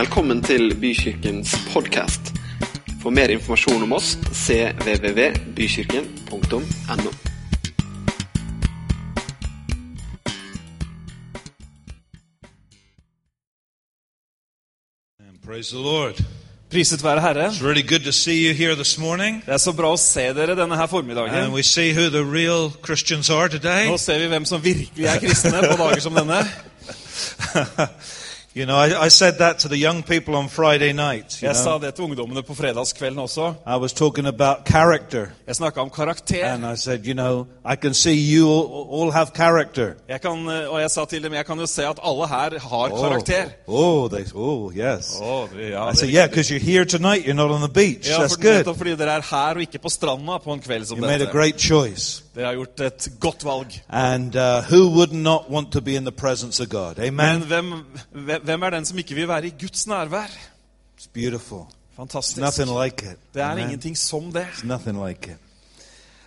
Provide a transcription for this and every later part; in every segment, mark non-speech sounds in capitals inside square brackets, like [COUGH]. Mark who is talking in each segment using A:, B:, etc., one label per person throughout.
A: Velkommen til Bykirkens podkast. For mer informasjon om oss cvvvbykirken.no.
B: Praise the Lord.
C: Priset være Herre.
B: It's really good to see you here this morning.
C: Det er så bra å se dere denne her
B: And
C: formiddagen.
B: we see who the real Christians are today.
C: Nå ser vi hvem som virkelig er kristne på dager som denne. [LAUGHS]
B: You know, I, I said that to the young people on Friday night. You
C: Jeg sa
B: know?
C: det til ungdommene på fredagskvelden også.
B: I was talking about character.
C: Jeg snakka om karakter.
B: And I said, you know, I can see you all, all have character.
C: Jeg kan, og jeg sa til dem jeg kan jo se at alle her har karakter.
B: Oh, they, oh yes.
C: Oh, ja,
B: I said, yeah, because you're here tonight. You're not on the beach.
C: ja,
B: That's good.
C: nettopp fordi dere er her og ikke på stranda på en kveld som
B: You made a
C: dette.
B: great choice.
C: Dere har gjort et godt valg.
B: And uh, who would not want to be in the presence of God?
C: Men
B: hvem,
C: hvem, hvem er den som ikke vil være i Guds nærvær?
B: It's beautiful.
C: Fantastisk.
B: Nothing like it.
C: Det er
B: Amen.
C: ingenting som det.
B: Nothing like it.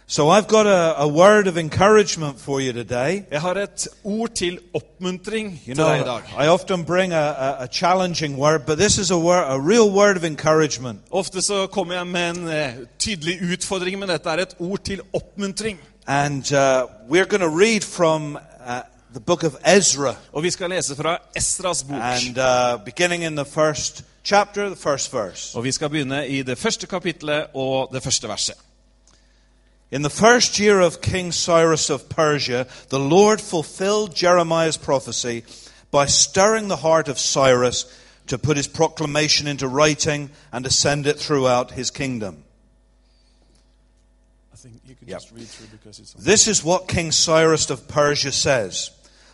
B: So I've got a, a word of encouragement for you today.
C: Jeg har et ord til oppmuntring
B: You
C: til
B: know,
C: deg i dag.
B: I often bring a, a, a challenging word, but this is a, word, a real word of encouragement.
C: Ofte så kommer jeg med en uh, tydelig utfordring, men dette er et ord til oppmuntring.
B: And uh, we're going to read from the book of Ezra,
C: Og vi skal lese fra Esras bok.
B: and uh, beginning in the first chapter, the first verse.
C: Og vi skal begynne i det første kapitlet og det første verset.
B: In the first year of King Cyrus of Persia, the Lord fulfilled Jeremiah's prophecy by stirring the heart of Cyrus to put his proclamation into writing and to send it throughout his kingdom. I think you can Yep. This is what King Cyrus of Persia says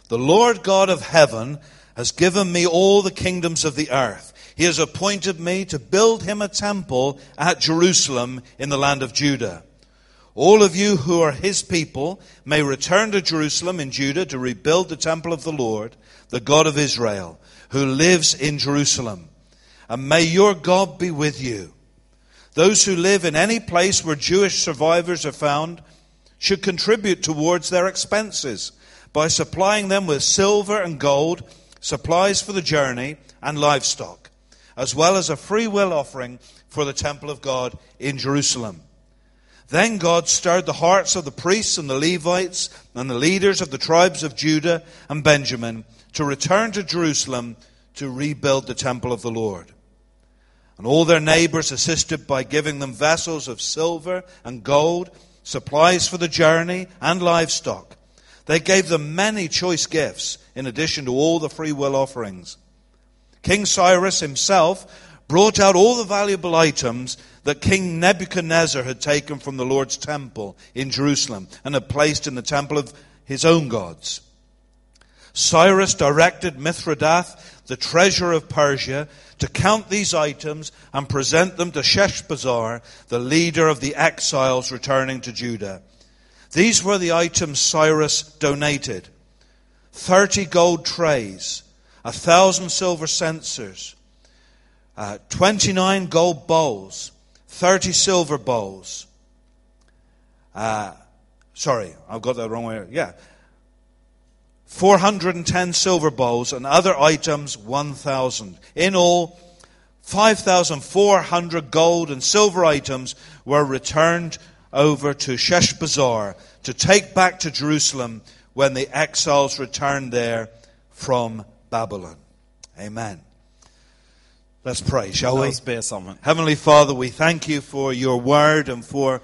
B: The Lord God of heaven has given me all the kingdoms of the earth. He has appointed me to build him a temple at Jerusalem in the land of Judah. All of you who are his people may return to Jerusalem in Judah to rebuild the temple of the Lord, the God of Israel, who lives in Jerusalem. And may your God be with you. Those who live in any place where Jewish survivors are found should contribute towards their expenses by supplying them with silver and gold, supplies for the journey, and livestock, as well as a free will offering for the temple of God in Jerusalem. Then God stirred the hearts of the priests and the Levites and the leaders of the tribes of Judah and Benjamin to return to Jerusalem to rebuild the temple of the Lord. And all their neighbors assisted by giving them vessels of silver and gold, supplies for the journey, and livestock. They gave them many choice gifts in addition to all the free will offerings. King Cyrus himself brought out all the valuable items that King Nebuchadnezzar had taken from the Lord's temple in Jerusalem and had placed in the temple of his own gods. Cyrus directed Mithridath, the treasurer of Persia, to count these items and present them to Sheshbazzar, the leader of the exiles returning to Judah. These were the items Cyrus donated 30 gold trays, a thousand silver censers, uh, 29 gold bowls, 30 silver bowls. Uh, sorry, I've got that wrong way. Yeah. 410 silver bowls and other items 1,000. In all, 5,400 gold and silver items were returned over to Sheshbazzar to take back to Jerusalem when the exiles returned there from Babylon. Amen. Let's pray, shall we?
C: oss be sammen.
B: Heavenly Father, we thank you for your word and for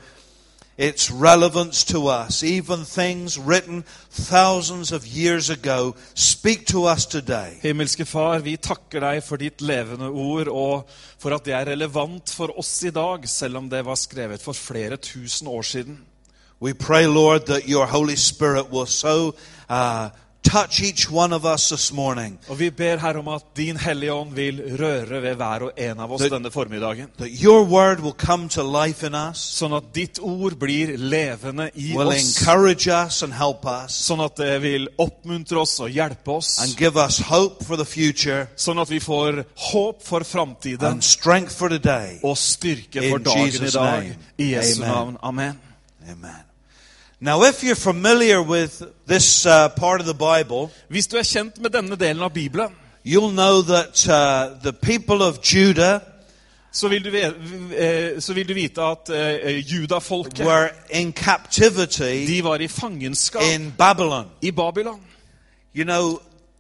B: its relevance to us. Even things written thousands of years ago speak to us today.
C: Himmelske Far, vi takker deg for ditt levende ord, og for at det er relevant for oss i dag, selv om det var skrevet for flere tusen år siden.
B: We pray, Lord, that your Holy Spirit will so uh, touch each one of us this morning
C: Og vi ber Herre om at din Hellige Ånd vil røre ved hver og en av oss
B: Det-
C: denne formiddagen.
B: that your word will come to life in us,
C: Sånn at ditt ord blir levende i
B: will
C: oss.
B: encourage us and help us,
C: Sånn at det vil oppmuntre oss og hjelpe oss.
B: and give us hope for the future
C: Sånn at vi får håp for framtiden
B: and strength for today.
C: og styrke for
B: In
C: dagen i
B: Jesus'
C: dag.
B: name.
C: I Jesu
B: Amen.
C: navn. Amen.
B: Amen. Now, if you're familiar with this uh, part of the Bible,
C: Hvis du er kjent med denne delen av Bibelen,
B: you'll know that uh, the people of Judah
C: så vil du, ve- eh, så vil du vite at eh, judafolket
B: were in captivity
C: de var i fangenskap
B: in Babylon.
C: i Babylon.
B: You know,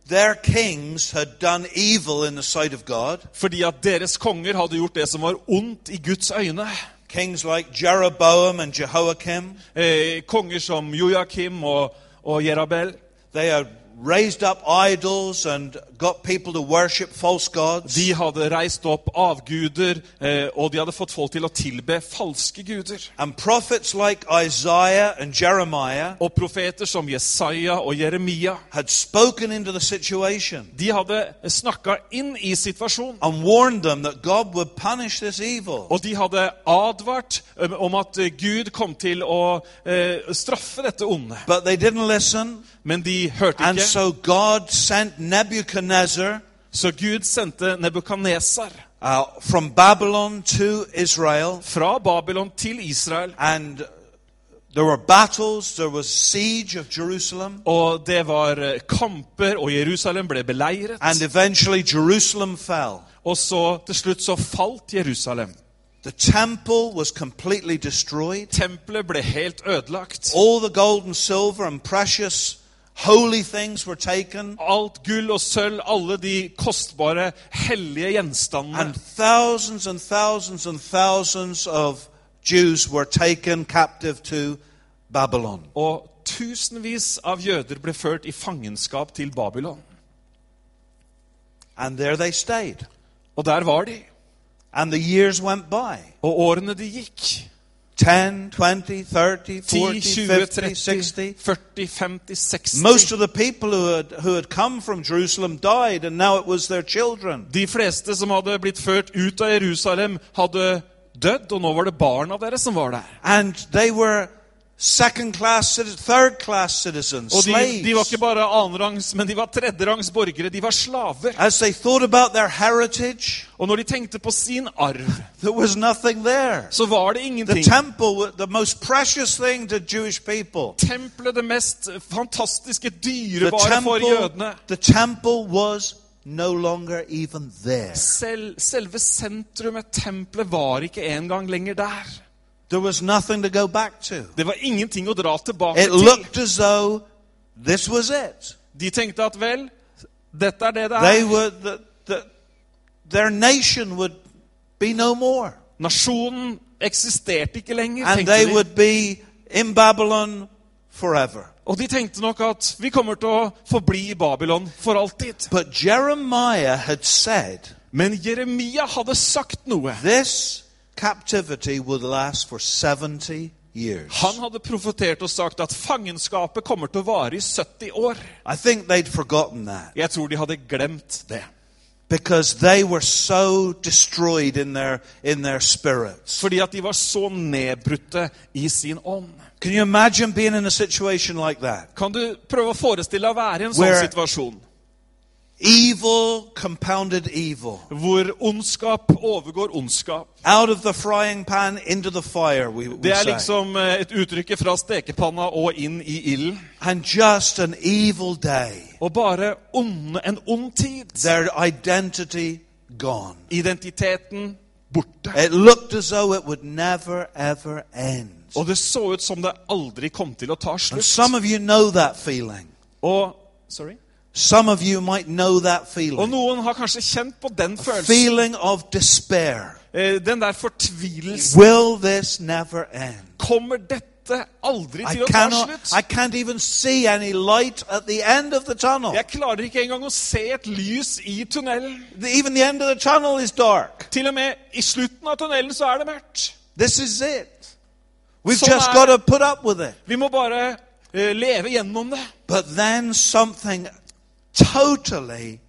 B: their kings had done evil in the sight of God.
C: Fordi at deres konger hadde gjort det som var ondt i Guds øyne.
B: Kings like Jeroboam and Jehoiakim,
C: Eh, konger som Joakim og, og Jerabel.
B: they had raised up idols and got people to worship false gods.
C: De hadde reist opp avguder, eh, og de hadde fått folk til å tilbe falske guder.
B: And prophets like Isaiah and Jeremiah
C: Og profeter som Jesaja og Jeremia
B: had spoken into the situation
C: de hadde snakka inn i situasjonen.
B: and warned them that God would punish this evil.
C: Og de hadde advart eh, om at Gud kom til å eh, straffe dette onde.
B: But they didn't listen,
C: Men de hørte ikke.
B: So God sent Nebuchadnezzar
C: Så Gud sendte Nebukadnesar
B: uh, from Babylon to Israel,
C: fra Babylon til Israel.
B: and there were battles, there was siege of Jerusalem,
C: Og det var eh, kamper, og Jerusalem ble beleiret.
B: and eventually Jerusalem fell.
C: Og så til slutt så falt Jerusalem.
B: The temple was completely destroyed.
C: Tempelet ble helt ødelagt.
B: All the gold and silver and precious holy things were taken,
C: Alt gull og sølv, alle de kostbare, hellige gjenstandene.
B: and thousands and thousands and thousands of Jews were taken captive to Babylon.
C: Og tusenvis av jøder ble ført i fangenskap til Babylon.
B: And there they stayed.
C: Og der var de.
B: And the years went by
C: Og årene de gikk
B: 10, 20, 30, 40,
C: 20,
B: 50,
C: 30,
B: 60.
C: 40, 50, 60
B: Most of the people who had, who had come from Jerusalem died, and now it was their children.
C: De fleste som hadde blitt ført ut av Jerusalem, hadde dødd, og nå var det barna deres som var der.
B: And they were citizens,
C: Og de, de var ikke bare annenrangs, men de var tredjerangs borgere. De var slaver.
B: Heritage,
C: Og når de tenkte på sin arv, så var det
B: The
C: ingenting.
B: temple, the.
C: Tempelet, det mest fantastiske
B: dyrebare
C: dyrebare for jødene.
B: temple no longer even there.
C: Selv, selve sentrumet, tempelet, var ikke engang lenger der.
B: There was nothing to go back to.
C: Det var ingenting å dra tilbake
B: It
C: til.
B: looked as though this was it.
C: De tenkte at vel, dette er det det
B: They
C: er.
B: were the, the, their nation would be no more,
C: Nasjonen eksisterte ikke lenger,
B: and they
C: de.
B: would be in Babylon forever.
C: Og de tenkte nok at vi kommer til å forbli i Babylon for alltid.
B: But Jeremiah had said,
C: Men Jeremia hadde sagt noe.
B: This captivity would last for 70 years.
C: Han hadde profetert og sagt at fangenskapet kommer til å vare i 70 år.
B: I think they'd forgotten that
C: Jeg tror de hadde glemt det.
B: because they were so destroyed in their, in their spirits.
C: Fordi at de var så nedbrutte i sin ånd.
B: Can you imagine being in a situation like that?
C: Kan du prøve å forestille deg å være i en sånn
B: Where-
C: situasjon?
B: Evil compounded evil.
C: Hvor ondskap overgår ondskap.
B: Out of the frying pan into the fire, we, we
C: Det er liksom eh, et uttrykk fra stekepanna og inn i ilden.
B: And just an evil day.
C: Og bare onde, en ond tid.
B: Their identity gone.
C: Identiteten borte.
B: It looked as though it would never, ever end.
C: Og det så ut som det aldri kom til å ta
B: And
C: slutt.
B: some of you know that feeling.
C: Og, sorry?
B: Some of you might know that
C: og
B: feeling.
C: noen har kanskje kjent på den
B: A feeling of despair.
C: Eh, Den der fortvilelsen.
B: Will this never end?
C: Kommer dette aldri til å ta slutt? Jeg klarer ikke engang å se et lys i tunnelen. Til og med i slutten av tunnelen så er det mørkt. Sånn er-. Vi må bare uh, leve gjennom det.
B: But then something totally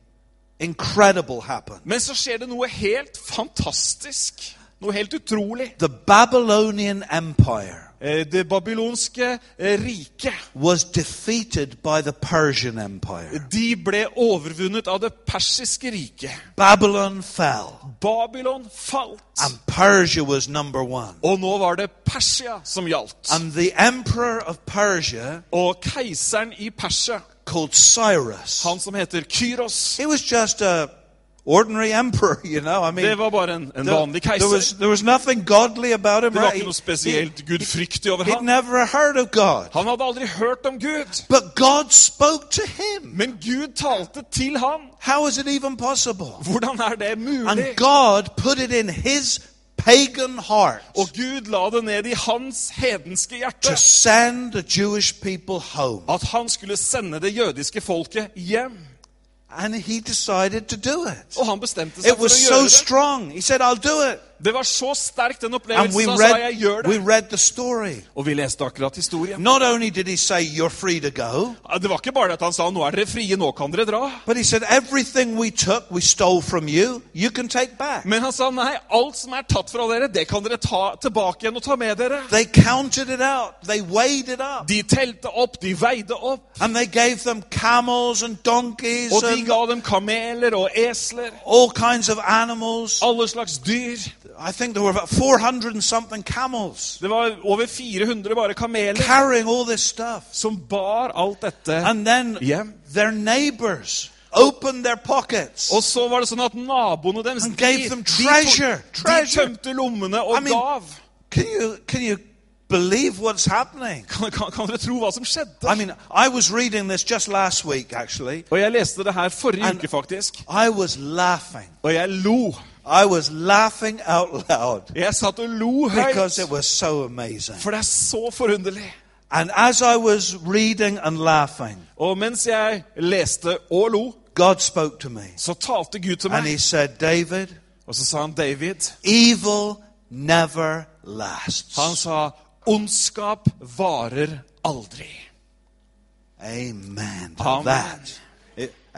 B: incredible happened.
C: Men så skjer det noe helt fantastisk. Noe helt utrolig.
B: The Babylonian Empire
C: Eh, Det babylonske eh, riket
B: was defeated by the Persian Empire.
C: de ble overvunnet av det persiske riket.
B: Babylon fell,
C: Babylon falt.
B: and Persia was number one.
C: Og nå var det Persia som gjaldt.
B: And the emperor of Persia
C: Og keiseren i Persia
B: called Cyrus.
C: Han som heter Kyros.
B: He was just a ordinary emperor, you know. I mean,
C: Det var bare en, en
B: there,
C: vanlig
B: there was there was nothing godly about him.
C: Det var
B: Right?
C: ikke noe spesielt gudfryktig over
B: He, would
C: ham.
B: never heard of God,
C: Han hadde aldri hørt om Gud.
B: but God spoke to him.
C: Men Gud talte til ham.
B: How is it even possible?
C: Hvordan er det mulig?
B: And God put it in His pagan heart
C: Og Gud la det ned i hans hedenske hjerte
B: to send the Jewish people home,
C: at han skulle sende det jødiske folket hjem.
B: and He decided to do it.
C: Og han bestemte seg
B: It
C: for
B: was
C: å
B: so
C: det.
B: strong. He said, "I'll do it."
C: Det var så sterk den opplevelsen. Han sa, jeg gjør det. Og vi leste akkurat historien.
B: Say, go,
C: Det var ikke bare at han sa nå er dere frie, nå kan dere dra.
B: said, we took, we you, you.
C: Men han sa nei, alt som er tatt fra dere, det kan dere ta tilbake igjen og ta med dere. De telte opp, de veide opp. Og de ga dem kameler og esler. Alle slags dyr.
B: I think there were about 400 and something camels
C: Det var over 400 bare kameler
B: carrying all this stuff.
C: som bar alt dette
B: And then
C: hjem.
B: their neighbors opened their pockets.
C: Og så var det sånn at naboene deres
B: And gave them
C: de,
B: treasure,
C: de
B: treasure.
C: tømte lommene og
B: I mean-
C: gav.
B: Can you, can you believe what's happening?
C: Kan, kan, kan dere tro hva som skjedde?
B: I mean, I was reading this just last week, actually.
C: Og jeg leste det her forrige
B: And-
C: uke, faktisk.
B: I was laughing.
C: Og jeg lo.
B: I was laughing out loud
C: Jeg satt og lo
B: because it
C: høyt.
B: was so amazing.
C: For det er så forunderlig.
B: And as I was reading and laughing,
C: Og mens jeg leste og lo,
B: God spoke to me.
C: så talte Gud til
B: And He
C: meg.
B: said, David,
C: Og så sa han David
B: evil never lasts.
C: Han sa ondskap varer aldri.
B: Amen to
C: Amen.
B: that.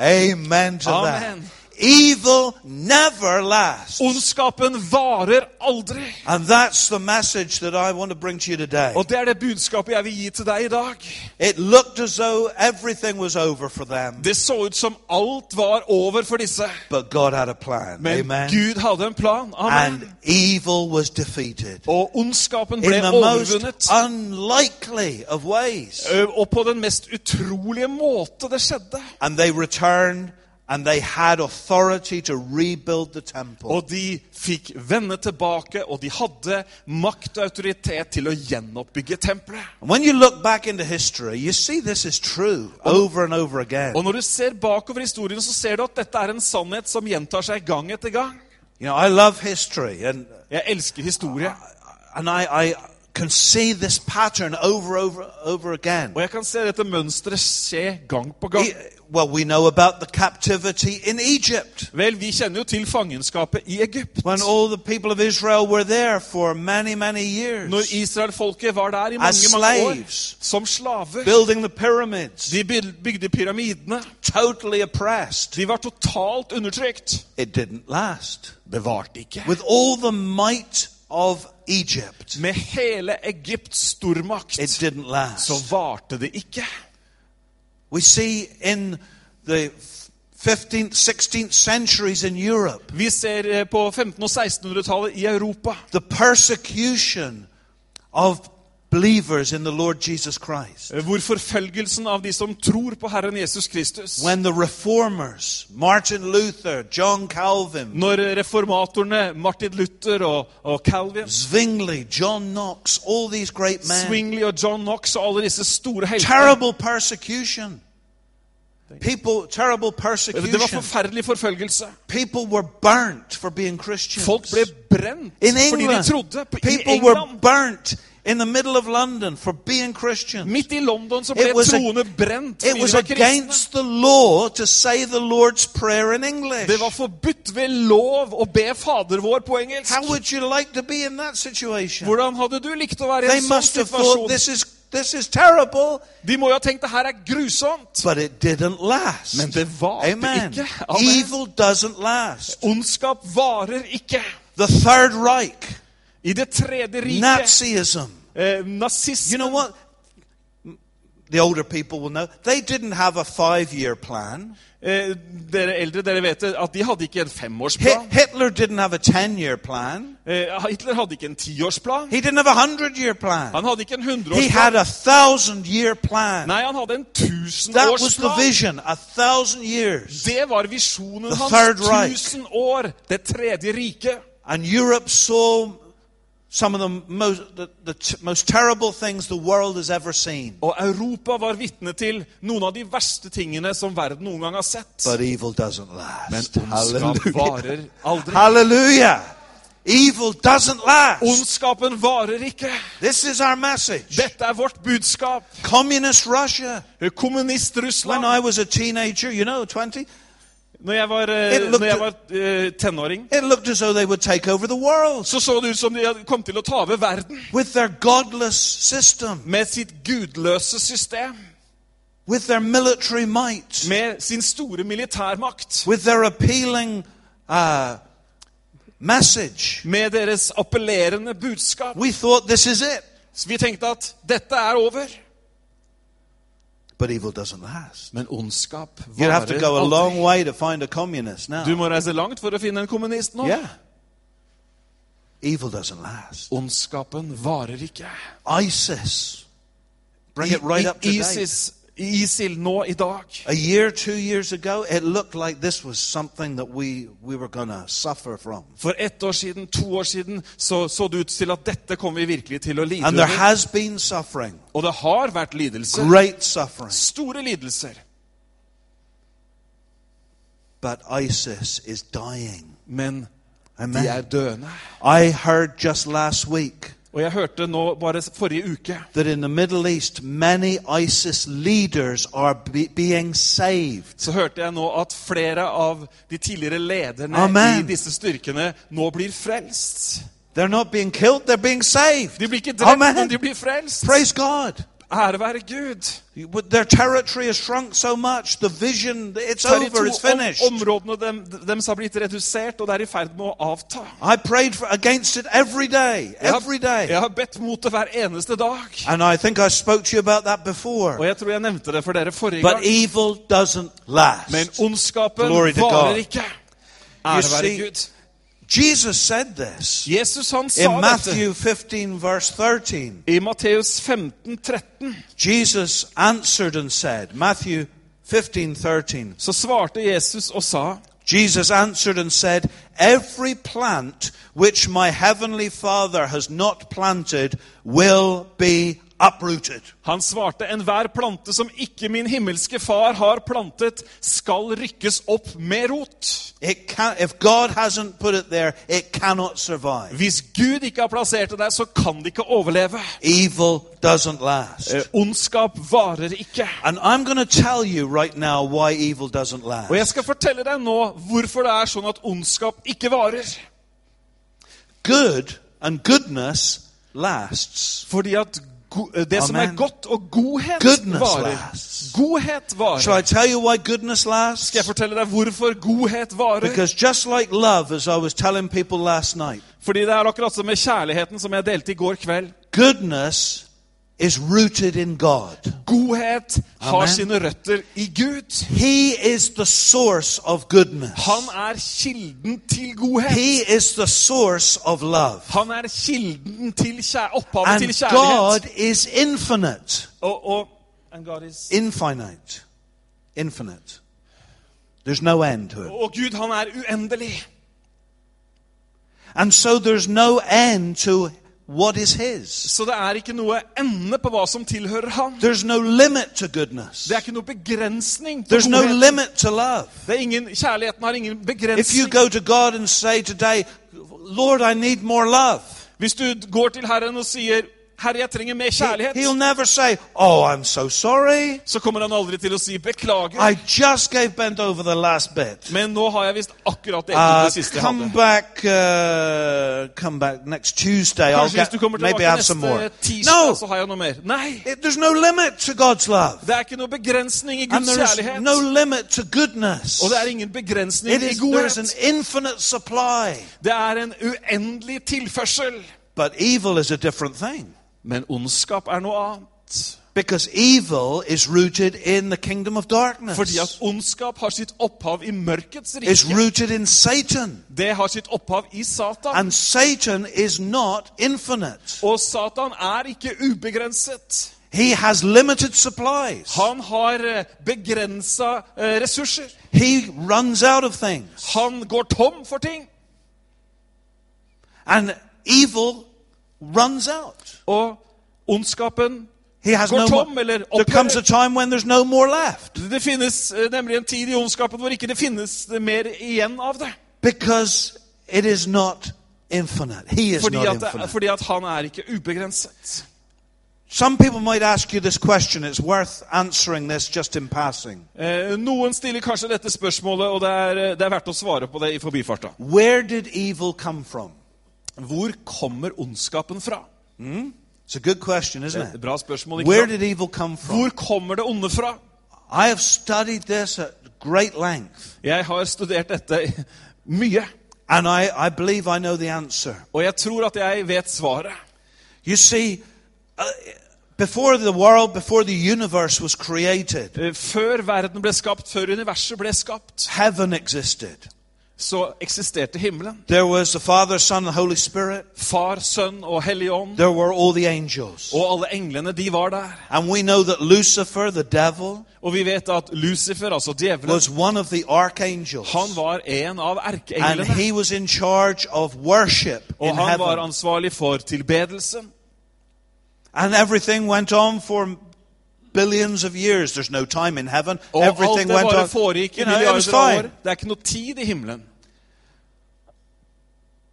B: Amen to
C: Amen.
B: that. Evil never lasts.
C: Ondskapen varer aldri.
B: And that's the message that I want to bring to you today.
C: Og det er det budskapet jeg vil gi til deg i dag.
B: It looked as though everything was over for them,
C: Det så ut som alt var over for disse.
B: but God had a plan.
C: Men
B: Amen.
C: Gud hadde en plan. Amen.
B: And evil was defeated
C: Og ondskapen
B: in
C: ble
B: the most unlikely of ways.
C: Og på den mest utrolige måte det skjedde.
B: And they returned and they had authority to rebuild the temple.
C: Og de fikk vende tilbake, og de hadde makt og autoritet til å gjenoppbygge tempelet.
B: When you look back into history, you see this is true over and over again.
C: Og når du ser bakover historien, så ser du at dette er en sannhet som gjentar seg gang etter gang.
B: You know, I love history and
C: Jeg elsker historie.
B: and I, I can see this pattern over over over again.
C: Og jeg kan se dette mønsteret skje gang på gang.
B: E- Well, we know about the captivity in Egypt
C: Vel, vi kjenner jo til fangenskapet i Egypt.
B: when all the people of Israel were there for many, many years,
C: Når israelfolket var der i
B: As
C: mange, mange år som slaver.
B: building the pyramids,
C: De bygde pyramidene.
B: totally oppressed.
C: De var totalt undertrykt.
B: It didn't last.
C: Det varte ikke.
B: With all the might of Egypt,
C: Med hele Egypts stormakt
B: it didn't last.
C: så varte det ikke.
B: We see in the 15th, 16th centuries in Europe
C: Vi ser eh, på 1500- og 1600-tallet i Europa
B: the persecution of believers in the Lord Jesus Christ.
C: eh, hvor forfølgelsen av de som tror på Herren Jesus Kristus
B: When the reformers, Martin Luther, John Calvin,
C: Når reformatorene Martin Luther og, og Calvin,
B: Zwingli, John Knox, all these great men,
C: Zwingli og John Knox og alle disse store heltene
B: terrible persecution. People, terrible
C: Det var
B: persecution.
C: forferdelig forfølgelse.
B: People were burnt for being Christians.
C: Folk ble brent fordi de trodde. på- I
B: people were
C: England,
B: burnt in the middle of London for being Christians.
C: midt i London, så ble troende brent
B: It
C: fordi
B: was
C: de var kristne.
B: against the law to say the Lord's Prayer in English.
C: Det var forbudt ved lov å be Fader vår på engelsk.
B: How would you like to be in that situation?
C: Hvordan hadde du likt å være i en sånn
B: must have thought
C: situasjon?
B: this is this is terrible,
C: De må jo ha tenkt det her er grusomt.
B: but it didn't last.
C: Men det varte
B: Amen.
C: ikke. Amen.
B: Evil doesn't last.
C: Ondskap varer ikke.
B: The Third Reich,
C: I det tredje riket,
B: Nazism.
C: Eh, nazisme
B: You know what? the older people will know, they didn't have a five year plan.
C: Eh, dere eldre dere vet at de hadde ikke en femårsplan.
B: Hitler didn't have a ten-year plan.
C: Eh, Hitler hadde ikke en tiårsplan.
B: He didn't have a 100 year plan.
C: Han hadde ikke en
B: He had a thousand year plan.
C: Nei, han hadde en
B: That was the vision, a thousand years.
C: Det var visjonen
B: The Third
C: hans.
B: Reich.
C: Tusen år. Det tredje riket.
B: And Europe saw some of the most, the, the most terrible things the world has ever seen.
C: Og Europa var vitne til noen av de verste tingene som verden noen gang har sett.
B: But evil doesn't
C: Men
B: last.
C: ondskap varer aldri.
B: Hallelujah. Evil doesn't last.
C: Ondskapen varer ikke.
B: This is our message.
C: Dette er vårt budskap.
B: Communist Russia. When. I was a teenager, you know, 20,
C: Når jeg var, eh,
B: looked-
C: når jeg var uh, tenåring,
B: as they would take over the world
C: så så det ut som de kom til å ta over verden
B: with their system,
C: med sitt gudløse system.
B: with their military might,
C: Med sin store militærmakt.
B: with their appealing uh, message.
C: Med deres appellerende budskap.
B: We thought this is it.
C: Så vi tenkte at dette er over.
B: But evil doesn't last.
C: Men ondskap
B: You have to
C: varer
B: go a long way to find a communist now.
C: Du må reise langt for å finne en kommunist nå.
B: Yeah. Evil doesn't last.
C: Ondskapen varer ikke.
B: ISIS. Bring it right up to
C: I-
B: date.
C: ISIS, ISIL nå i dag.
B: A year, two years ago, it looked like this was something that we, we were going to suffer from.
C: For ett år siden, to år siden, så så det ut til at dette kom vi virkelig til å lide
B: And there has been suffering,
C: Og det har vært lidelser.
B: great suffering.
C: Store lidelser.
B: But ISIS is dying.
C: Men de er
B: Amen.
C: døende.
B: I heard just last week
C: Og jeg hørte nå bare forrige uke
B: that in the Middle East, ISIS leaders are be-
C: så hørte jeg nå at flere av de tidligere lederne
B: Amen.
C: i disse styrkene nå blir frelst.
B: They're not being killed, they're being saved.
C: De blir ikke drept,
B: Amen.
C: men de blir frelst.
B: Praise God.
C: Ære være Gud.
B: Their territory has shrunk so much, the vision, it's over, it's finished.
C: områdene dem, deres har blitt redusert, og det er i ferd med å avta.
B: I prayed for, against it every day, every day.
C: jeg har bedt mot det hver eneste dag.
B: And I think I spoke to you about that
C: Og
B: before.
C: jeg tror jeg nevnte det for dere forrige
B: But
C: gang.
B: evil doesn't last.
C: Men ondskapen
B: Glory
C: varer ikke. Ære være Gud.
B: Jesus said this
C: Jesus han
B: in
C: sa dette
B: Matthew 15, verse 13.
C: i Matteus 15, 13.
B: Jesus answered and said, Matthew 15, 13.
C: Så svarte Jesus og sa
B: Jesus answered and said, Every plant which my heavenly Father has not planted will be uprooted.
C: Han svarte, enhver plante som ikke min himmelske far har plantet, skal rykkes opp med rot.
B: Can, if God hasn't put it there, it cannot survive.
C: Hvis Gud ikke har plassert det der, så kan det ikke overleve.
B: Evil doesn't last.
C: Eh, ondskap varer ikke.
B: And I'm going to tell you right now why evil doesn't
C: Og jeg skal fortelle deg nå hvorfor det er sånn at ondskap ikke varer.
B: Good and goodness lasts.
C: Fordi at det som er godt og godhet
B: Goodness
C: varer.
B: lasts.
C: Godhet
B: Shall
C: varer.
B: I tell you why goodness lasts?
C: Skal jeg fortelle deg hvorfor godhet varer?
B: Because just like love, as I was telling people last night,
C: Fordi det er akkurat som med kjærligheten som jeg delte i går kveld.
B: goodness is rooted in God.
C: Godhet har
B: Amen.
C: sine røtter i Gud.
B: He is the source of goodness.
C: Han er kilden til godhet.
B: He is the source of love.
C: Han er kilden til kjær opphavet
B: And
C: til kjærlighet.
B: God is infinite.
C: Og, og and God is,
B: Infinite. Infinite. There's no end to it.
C: og Gud, han er uendelig.
B: And so there's no end to what is His.
C: Så det er ikke noe ende på hva som tilhører ham.
B: There's no limit to goodness.
C: Det er ikke noe begrensning til
B: There's no limit to love.
C: Det er ingen, kjærligheten har ingen
B: If you
C: begrensning.
B: go to God and say today, Lord, I need more love,
C: Hvis du går til Herren og sier 'Herre, jeg trenger mer
B: he-
C: kjærlighet',
B: He'll never say, Oh, I'm so sorry.
C: så kommer han aldri til å si 'beklager'.
B: I just gave bent over the last bit.
C: Men nå har jeg visst akkurat det,
B: Uh,
C: det siste jeg
B: come
C: hadde.
B: back, uh, come back next Tuesday. I'll
C: Kanskje hvis
B: get,
C: du kommer
B: maybe
C: tilbake
B: have some more.
C: neste tirsdag,
B: No,
C: så har jeg noe mer. Nei!
B: it, there's no limit to God's love,
C: Det er ikke noe begrensning i
B: and
C: Guds
B: there's
C: kjærlighet.
B: no limit to goodness.
C: Og det er ingen begrensning
B: It
C: i
B: is there's an
C: godhet.
B: infinite supply,
C: Det er en uendelig tilførsel.
B: but evil is a different thing
C: Men ondskap er noe annet.
B: Because evil is rooted in the kingdom of darkness.
C: Fordi at ondskap har sitt opphav i mørkets
B: It's rooted in Satan.
C: Det har sitt opphav i Satan.
B: And Satan is not infinite.
C: Og Satan er ikke ubegrenset.
B: He has limited supplies.
C: Han har begrensa ressurser.
B: He runs out of things.
C: Han går tom for ting.
B: And evil runs out.
C: Og ondskapen
B: He has
C: Går
B: no
C: tom,
B: more.
C: eller
B: There comes a
C: opphører.
B: time when there's no more left.
C: Det finnes eh, nemlig en tid i ondskapen hvor ikke det finnes mer igjen av det.
B: Because it is not infinite. He is
C: Fordi
B: not
C: at,
B: infinite.
C: fordi at han er ikke ubegrenset.
B: Some people might ask you this question. It's worth answering this just in passing.
C: Eh, noen stiller kanskje dette spørsmålet, og det er, det er verdt å svare på det i forbifarta.
B: Where did evil come from?
C: Hvor kommer ondskapen fra?
B: It's a good question, isn't it?
C: bra spørsmål.
B: Where did evil come from?
C: Hvor kommer det onde fra?
B: I have studied this at great length,
C: Jeg har studert dette mye,
B: and I, I believe I know the answer.
C: og jeg tror at jeg vet svaret.
B: You see, uh, before the world, before the universe was created,
C: Eh, Før verden ble skapt, før universet ble skapt,
B: heaven existed.
C: Så eksisterte himmelen.
B: There was the Father, Son, and Holy Spirit.
C: Far, Sønn og Hellig Ånd.
B: There were all the angels.
C: Og alle englene, de var der.
B: And we know that Lucifer, the devil,
C: Og vi vet at Lucifer, altså djevelen,
B: was one of the archangels.
C: han var en av
B: And he was in charge of worship
C: Og
B: in
C: han var ansvarlig for tilbedelsen.
B: And everything went on for billions of years. There's no time in heaven.
C: Og
B: Everything went on. You know, it was fine.
C: Det er ikke noe tid i himmelen.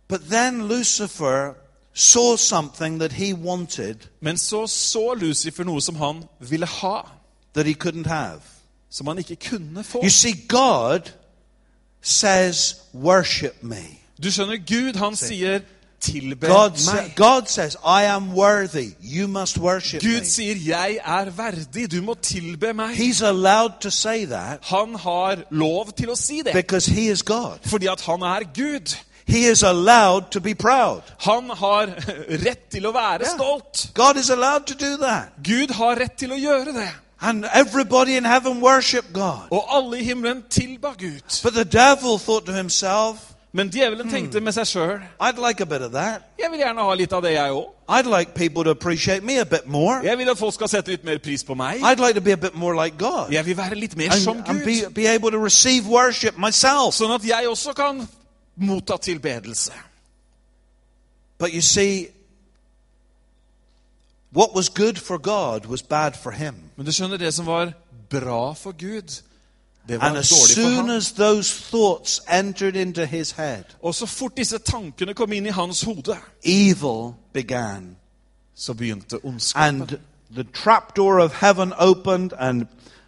B: But then Lucifer saw something that he wanted
C: Men så så Lucifer noe som han ville ha,
B: that he couldn't have.
C: som han ikke kunne få.
B: You see, God says, Worship me.
C: Du skjønner, Gud han sier 'tilbe
B: God,
C: meg'.
B: God says, I am worthy. You must worship
C: Gud
B: me.
C: sier 'jeg er verdig', du må tilbe meg.
B: He's allowed to say that
C: Han har lov til å si det,
B: because he is God.
C: fordi at han er Gud.
B: He is allowed to be proud.
C: Han har [LAUGHS] rett til å være
B: yeah.
C: stolt.
B: God is allowed to do that.
C: Gud har rett til å gjøre det.
B: And everybody in heaven worship God.
C: Og alle i himmelen tilba Gud.
B: But the devil thought to himself,
C: Men djevelen tenkte med seg sjøl
B: like
C: jeg vil gjerne ha litt av det, jeg òg.
B: I'd like people to appreciate me a bit more.
C: Jeg vil at folk skal sette litt mer pris på meg.
B: I'd like to be a bit more like God.
C: Jeg vil være litt mer som
B: And, be,
C: Gud.
B: be able to receive worship myself.
C: Sånn at jeg også kan motta tilbedelse.
B: But you see, what was good for God was bad for him.
C: Men du skjønner, det som var bra for Gud, det var
B: And as
C: dårlig for
B: soon
C: ham.
B: as those thoughts entered into his head,
C: Og så fort disse tankene kom inn i hans hode,
B: evil began.
C: så begynte ondskapen.
B: And the trapdoor of heaven opened, and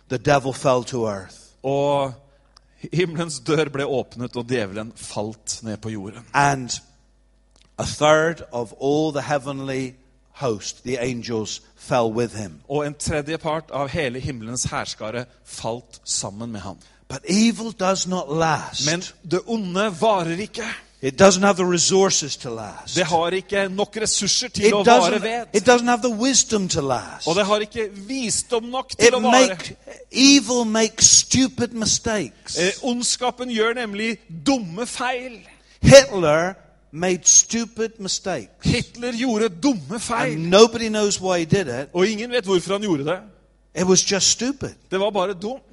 B: the devil fell to earth.
C: Og himmelens dør ble åpnet, og djevelen falt ned på jorden.
B: And a third of all the heavenly host, the angels, fell with him.
C: Og en tredje part av hele himmelens hærskare falt sammen med ham.
B: But evil does not last.
C: Men det onde varer ikke.
B: It doesn't have the resources to last.
C: Det har ikke nok ressurser til
B: It
C: å vare ved.
B: it doesn't have the wisdom to last.
C: Og det har ikke visdom nok
B: It
C: til å vare.
B: make, evil makes stupid mistakes.
C: Eh, ondskapen gjør nemlig dumme feil.
B: Hitler made stupid mistakes.
C: Hitler gjorde dumme feil.
B: And nobody knows why he did it.
C: Og ingen vet hvorfor han gjorde det.
B: It was just stupid.
C: Det var bare dumt.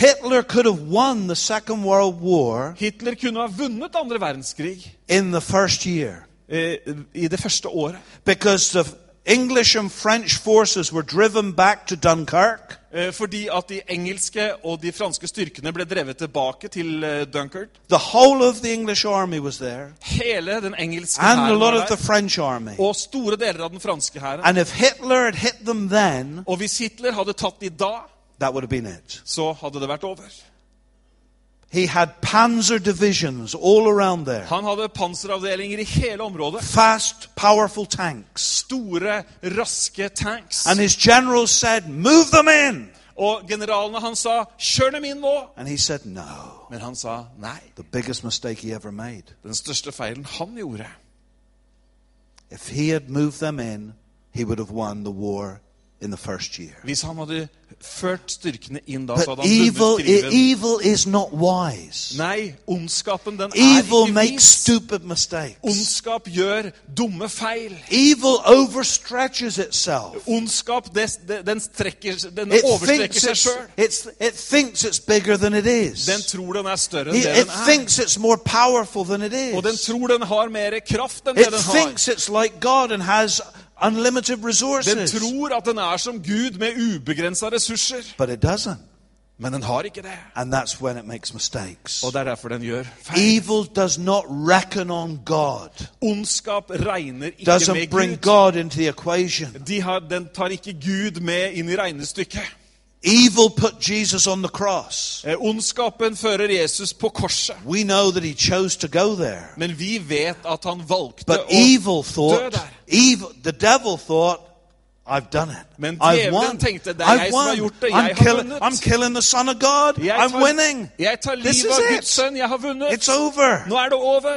B: Hitler could have won the Second World War
C: Hitler kunne ha vunnet andre verdenskrig
B: in the first year
C: eh, i det første året.
B: because the English and French forces were driven back to Dunkirk.
C: Eh, fordi at de engelske og de franske styrkene ble drevet tilbake til eh, Dunkirk.
B: The whole of the English army was there,
C: Hele den engelske
B: and a
C: hæren
B: lot
C: var
B: of the
C: der.
B: French army.
C: Og store deler av den franske hæren.
B: And if Hitler had hit them then,
C: Og hvis Hitler hadde tatt de da,
B: that would have been it.
C: så hadde det vært over.
B: He had panzer divisions all around there.
C: Han hadde panseravdelinger i hele området.
B: Fast, powerful tanks.
C: Store, raske tanks.
B: And his generals said, Move them in!
C: Og generalene han sa 'kjør dem inn nå'.
B: And he said, No.
C: Men han sa nei.
B: The biggest mistake he ever made.
C: Den største feilen han gjorde.
B: If he had moved them in, he would have won the war in the first year.
C: Hvis han hadde ført styrkene inn da,
B: But
C: så hadde han
B: evil,
C: vunnet krigen.
B: evil is not wise.
C: Nei, ondskapen den er
B: Evil
C: ikke
B: makes
C: vis.
B: stupid mistakes.
C: Ondskap gjør dumme feil.
B: Evil overstretches itself.
C: Ondskap, det, det, den, strekker, den
B: It
C: overstrekker
B: thinks,
C: seg
B: it's,
C: sjøl.
B: it's, it thinks it's bigger than it is.
C: Den tror den er større enn
B: It,
C: det
B: it
C: den er.
B: thinks it's more powerful than it
C: Og den
B: is.
C: tror den har mer kraft enn det
B: It
C: den har.
B: thinks it's like God and has unlimited
C: Den
B: resources.
C: tror at den er som Gud med ubegrensa ressurser.
B: But it doesn't.
C: Men den har ikke det.
B: And that's when it makes mistakes.
C: Og det er derfor den gjør feil.
B: Evil does not reckon on God,
C: Ondskap regner ikke
B: doesn't
C: med
B: bring
C: Gud.
B: God into the equation.
C: De har, den tar ikke Gud med inn i regnestykket.
B: Evil put Jesus on the cross.
C: Eh, Ondskapen fører Jesus på korset.
B: We know that he chose to go there.
C: Men vi vet at han valgte
B: But
C: å
B: evil
C: dø
B: thought,
C: der.
B: evil, the devil thought, I've done it.
C: Men
B: I've won.
C: tenkte, det er jeg
B: I've
C: som har gjort det. Jeg
B: I'm,
C: har vunnet.
B: I'm killing the son of God.
C: Jeg
B: I'm
C: tar,
B: winning.
C: jeg tar
B: This is
C: livet av
B: it.
C: Guds sønn. Jeg har vunnet.
B: It's over.
C: Nå er det over.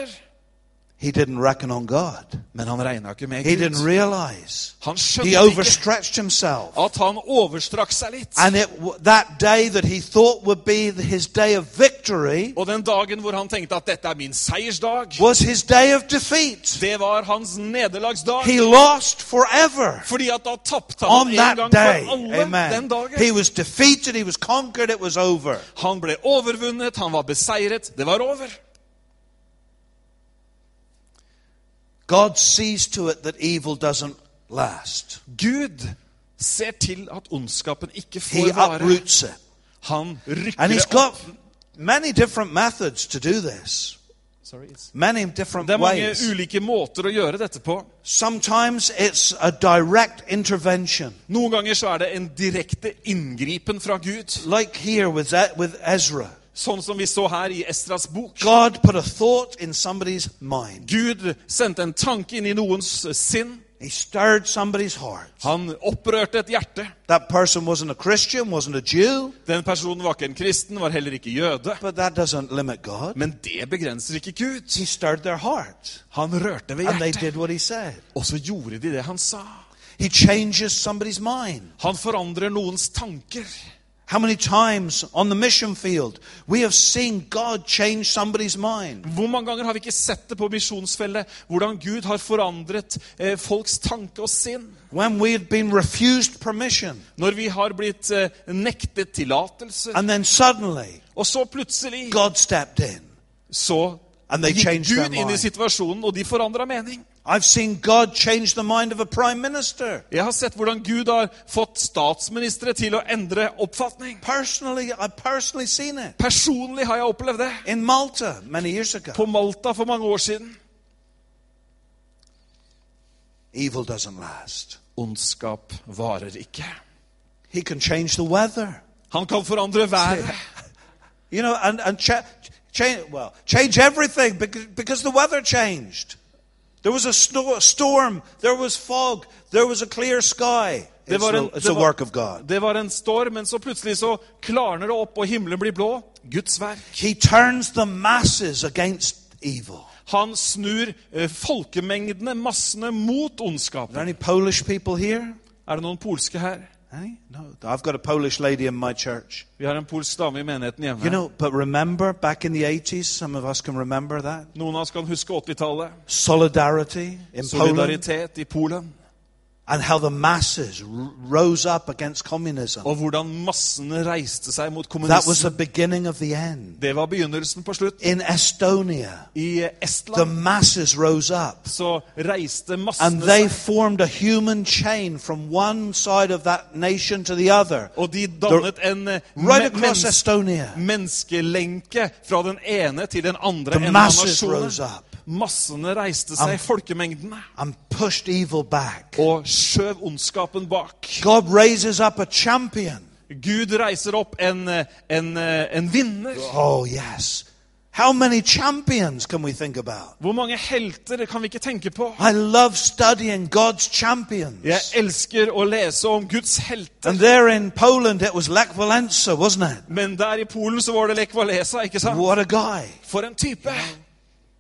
B: He didn't reckon on God.
C: Men han regna ikke med
B: He
C: Gud.
B: didn't realize.
C: Han
B: He overstretched himself.
C: at han overstrakk seg litt.
B: And it, that day that he thought would be his day of victory
C: Og den dagen hvor han tenkte at dette er min seiersdag,
B: was his day of defeat.
C: det var hans nederlagsdag.
B: He lost forever
C: Fordi at da tapte
B: on
C: han en
B: that
C: gang
B: day.
C: for alle den dagen.
B: He was defeated, he was conquered, it was over.
C: Han ble overvunnet, han var beseiret. Det var over.
B: God sees to it that evil doesn't last.
C: Gud ser til at ondskapen ikke
B: He
C: får vare. Han rykker det
B: got
C: opp.
B: many different methods to do this.
C: Sorry,
B: Many different
C: Det er mange
B: ways.
C: ulike måter å gjøre dette på.
B: Sometimes it's a direct intervention.
C: Noen ganger så er det en direkte inngripen fra Gud.
B: Like here with, E- with Ezra.
C: Sånn som vi så her i Estras bok.
B: God put a thought in somebody's mind.
C: Gud sendte en tanke inn i noens sinn.
B: He stirred somebody's heart.
C: Han opprørte et hjerte.
B: That person wasn't a Christian, wasn't a Jew,
C: Den personen var ikke en kristen, var heller ikke jøde.
B: but that doesn't limit God.
C: Men det begrenser ikke Gud.
B: He stirred their heart,
C: Han rørte ved hjertet, og så gjorde de det han sa.
B: He changes somebody's mind.
C: Han forandrer noens tanker.
B: How many times on the mission field we have seen God change somebody's mind?
C: Hvor mange ganger har vi ikke sett det på misjonsfellet, hvordan Gud har forandret eh, folks tanke og sinn?
B: When we had been refused permission,
C: Når vi har blitt eh, nektet tillatelse,
B: and then suddenly
C: og så plutselig
B: God stepped in.
C: så
B: And they
C: gikk
B: changed their
C: Gud inn i situasjonen, og de forandra mening.
B: I've seen God change the mind of a prime minister.
C: Jeg har sett hvordan Gud har fått statsministre til å endre oppfatning.
B: Personally, I've personally seen it
C: Personlig har jeg opplevd det.
B: in Malta many years ago.
C: På Malta for mange år siden.
B: Evil doesn't last.
C: Ondskap varer ikke.
B: He can change the weather.
C: Han kan forandre været. [LAUGHS]
B: You know, and, and cha- change, well, change everything because, because the weather changed. There was a sto- storm, there was fog, there was a clear sky.
C: Det var, en,
B: it's
C: det,
B: a
C: var,
B: work of God.
C: det var en storm, men så plutselig så klarner det opp, og himmelen blir blå. Guds verk.
B: He turns the masses against evil.
C: Han snur eh, folkemengdene, massene, mot ondskapen.
B: there any Polish people here?
C: Er det noen polske her?
B: No. I've got a Polish lady in my church.
C: Vi har en polsk dame i menigheten hjemme.
B: You know, but remember back in the 80s, some of us can remember that.
C: Noen av oss kan huske 80-tallet.
B: Solidarity in Poland.
C: Solidaritet i Polen.
B: And how the masses rose up against communism.
C: Og hvordan massene reiste seg mot
B: That was the
C: kommunismen.
B: beginning of the end.
C: Det var begynnelsen på slutt.
B: In Estonia,
C: I
B: the masses rose up.
C: så reiste
B: And they
C: seg.
B: formed a human chain from one side of that nation to the other.
C: Og de dannet en eh,
B: Right across Estonia.
C: menneskelenke fra den ene til den andre
B: The
C: enden av
B: masses rose up
C: Massene reiste seg, folkemengdene,
B: and pushed evil back.
C: og skjøv ondskapen bak.
B: God raises up a champion.
C: Gud reiser opp en, eh, en, eh, en vinner.
B: Oh, yes. How many champions can we think about?
C: Hvor mange helter kan vi ikke tenke på?
B: I love studying God's champions.
C: Jeg elsker å lese om Guds helter.
B: And there in Poland, it was Lech Walesa, wasn't it?
C: Men der i Polen så var det Lech Walesa, ikke sant?
B: What a guy.
C: For en type!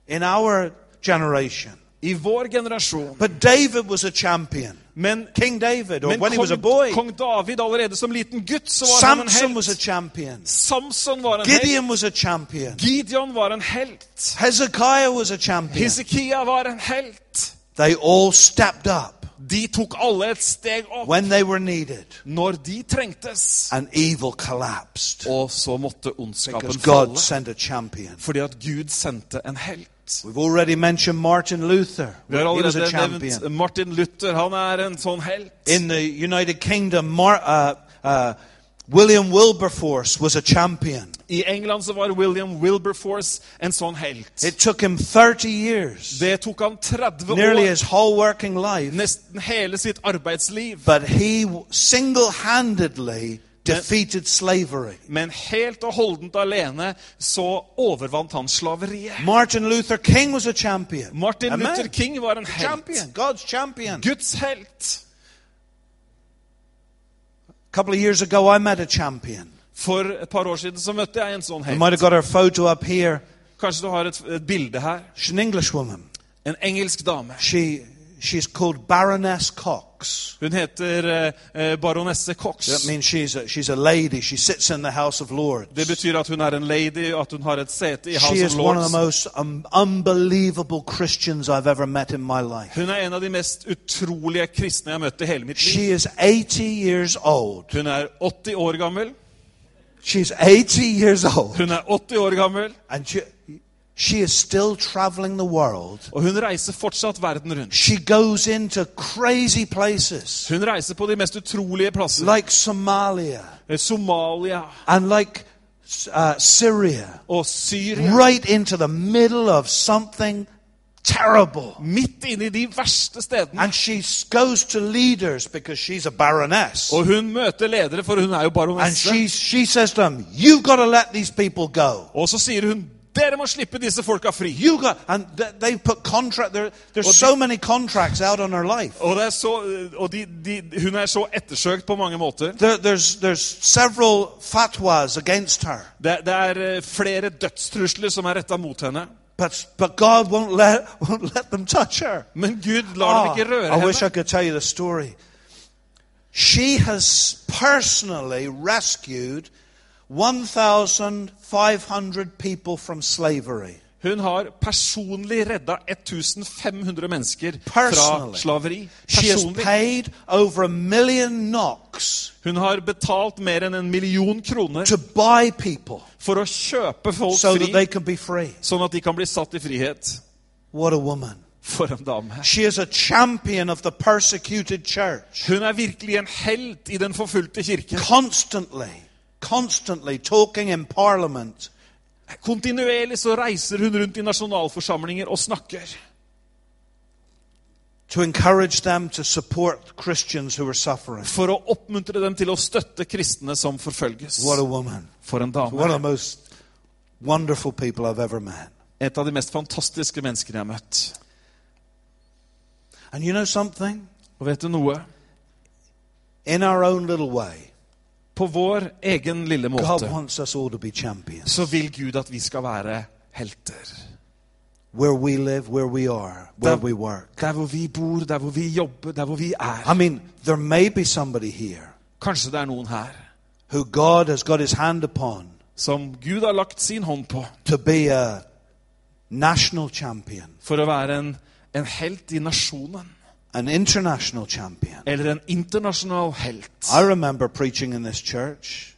B: In our generation,
C: i vår generasjon.
B: But David was a champion.
C: Men,
B: King David, or
C: men
B: when he was a
C: kong,
B: boy.
C: kong David allerede som liten gutt så var han en
B: Samson was a champion.
C: Samson var en helt.
B: Gideon was a champion.
C: Gideon var en helt.
B: Hezekiah was a champion.
C: Hezekiah var en helt.
B: They all stepped up
C: De tok alle et steg opp
B: when they were needed,
C: når de trengtes.
B: and evil collapsed
C: Og så måtte ondskapen
B: because God
C: falle
B: sent a champion.
C: fordi at Gud sendte en helt.
B: We've already mentioned Martin Luther.
C: Vi har
B: He was a
C: allerede
B: champion.
C: nevnt Martin Luther. Han er en sånn helt.
B: In the United Kingdom, Mar- uh, uh, William Wilberforce was a champion.
C: I England så var William Wilberforce en sånn helt.
B: It took him 30 years,
C: Det tok han 30
B: nearly
C: år,
B: his whole working life,
C: nesten hele sitt arbeidsliv.
B: but he single handedly defeated slavery.
C: Men helt og holdent alene så overvant han slaveriet.
B: Martin Luther King was a champion.
C: Martin
B: Amen.
C: Luther King var en
B: Champion,
C: helt.
B: God's champion.
C: Guds helt.
B: A couple of years ago, I met a champion.
C: For et par år siden så møtte jeg en sånn
B: You might have
C: helt.
B: got her photo up here.
C: Kanskje du har et, et bilde her.
B: She's an English woman.
C: En engelsk dame.
B: She, she's called Baroness Cox.
C: Hun heter eh, eh, baronesse Cox.
B: That means she's a, she's a lady. She sits in the House of Lords.
C: Det betyr at hun er en lady, at hun har et sete i
B: She
C: House
B: is
C: of
B: one of the
C: Lords.
B: most um, unbelievable Christians I've ever met in my life.
C: Hun er en av de mest utrolige kristne jeg har møtt i hele mitt liv.
B: She is 80 years old.
C: Hun er 80 år gammel.
B: She's 80 years old.
C: Hun er 80 år gammel,
B: And she, she is still traveling the world.
C: og hun reiser fortsatt verden rundt.
B: She goes into crazy places
C: Hun reiser på de mest utrolige plasser.
B: like Somalia
C: Eh, Somalia
B: and like uh, Syria,
C: og Syria.
B: right into the middle of something terrible.
C: Midt inne i de verste stedene.
B: And she goes to leaders because she's a baroness.
C: Og hun møter ledere, for hun er jo
B: And she, she says to them, You've got to let these people go.
C: Og så sier hun dere må slippe disse folka fri.
B: You got, and th- they put contract. There, there's Well, so many contracts out on her life.
C: Og, det er så, og de, de, hun er så ettersøkt på mange måter.
B: There, there's there's several fatwas against her,
C: Det, det er eh, flere dødstrusler som er retta mot henne.
B: but but God won't let [LAUGHS] won't let them touch her.
C: Men Gud lar dem
B: Ah,
C: ikke røre
B: I wish I
C: henne.
B: could tell you the story. She has personally rescued 1,500 people from slavery.
C: Hun har personlig redda 1500 mennesker fra slaveri. Personlig. Hun har betalt mer enn en million kroner for å kjøpe folk fri, sånn at de kan bli satt i frihet. For en dame. Hun er virkelig en helt i den forfulgte kirken.
B: Constantly, constantly talking in parliament
C: Kontinuerlig så reiser hun rundt i nasjonalforsamlinger og snakker.
B: to encourage them to support Christians who are suffering.
C: For å oppmuntre dem til å støtte kristne som forfølges.
B: What a woman.
C: For en
B: One of
C: dame.
B: the most wonderful people I've ever met.
C: Et av de mest fantastiske menneskene jeg har møtt.
B: And you know something?
C: Og vet du noe?
B: In our own little way,
C: På vår egen lille måte så vil Gud at vi skal være helter.
B: Where we live, where we are, where
C: der,
B: we work.
C: Der hvor vi bor, der hvor vi jobber, der hvor vi er.
B: I mean, there may be somebody here
C: Kanskje det er noen her
B: who God has got his hand upon
C: som Gud har lagt sin hånd på
B: to be a national champion,
C: for å være en, en helt i nasjonen.
B: An international champion.
C: Eller en internasjonal helt.
B: I remember preaching in this church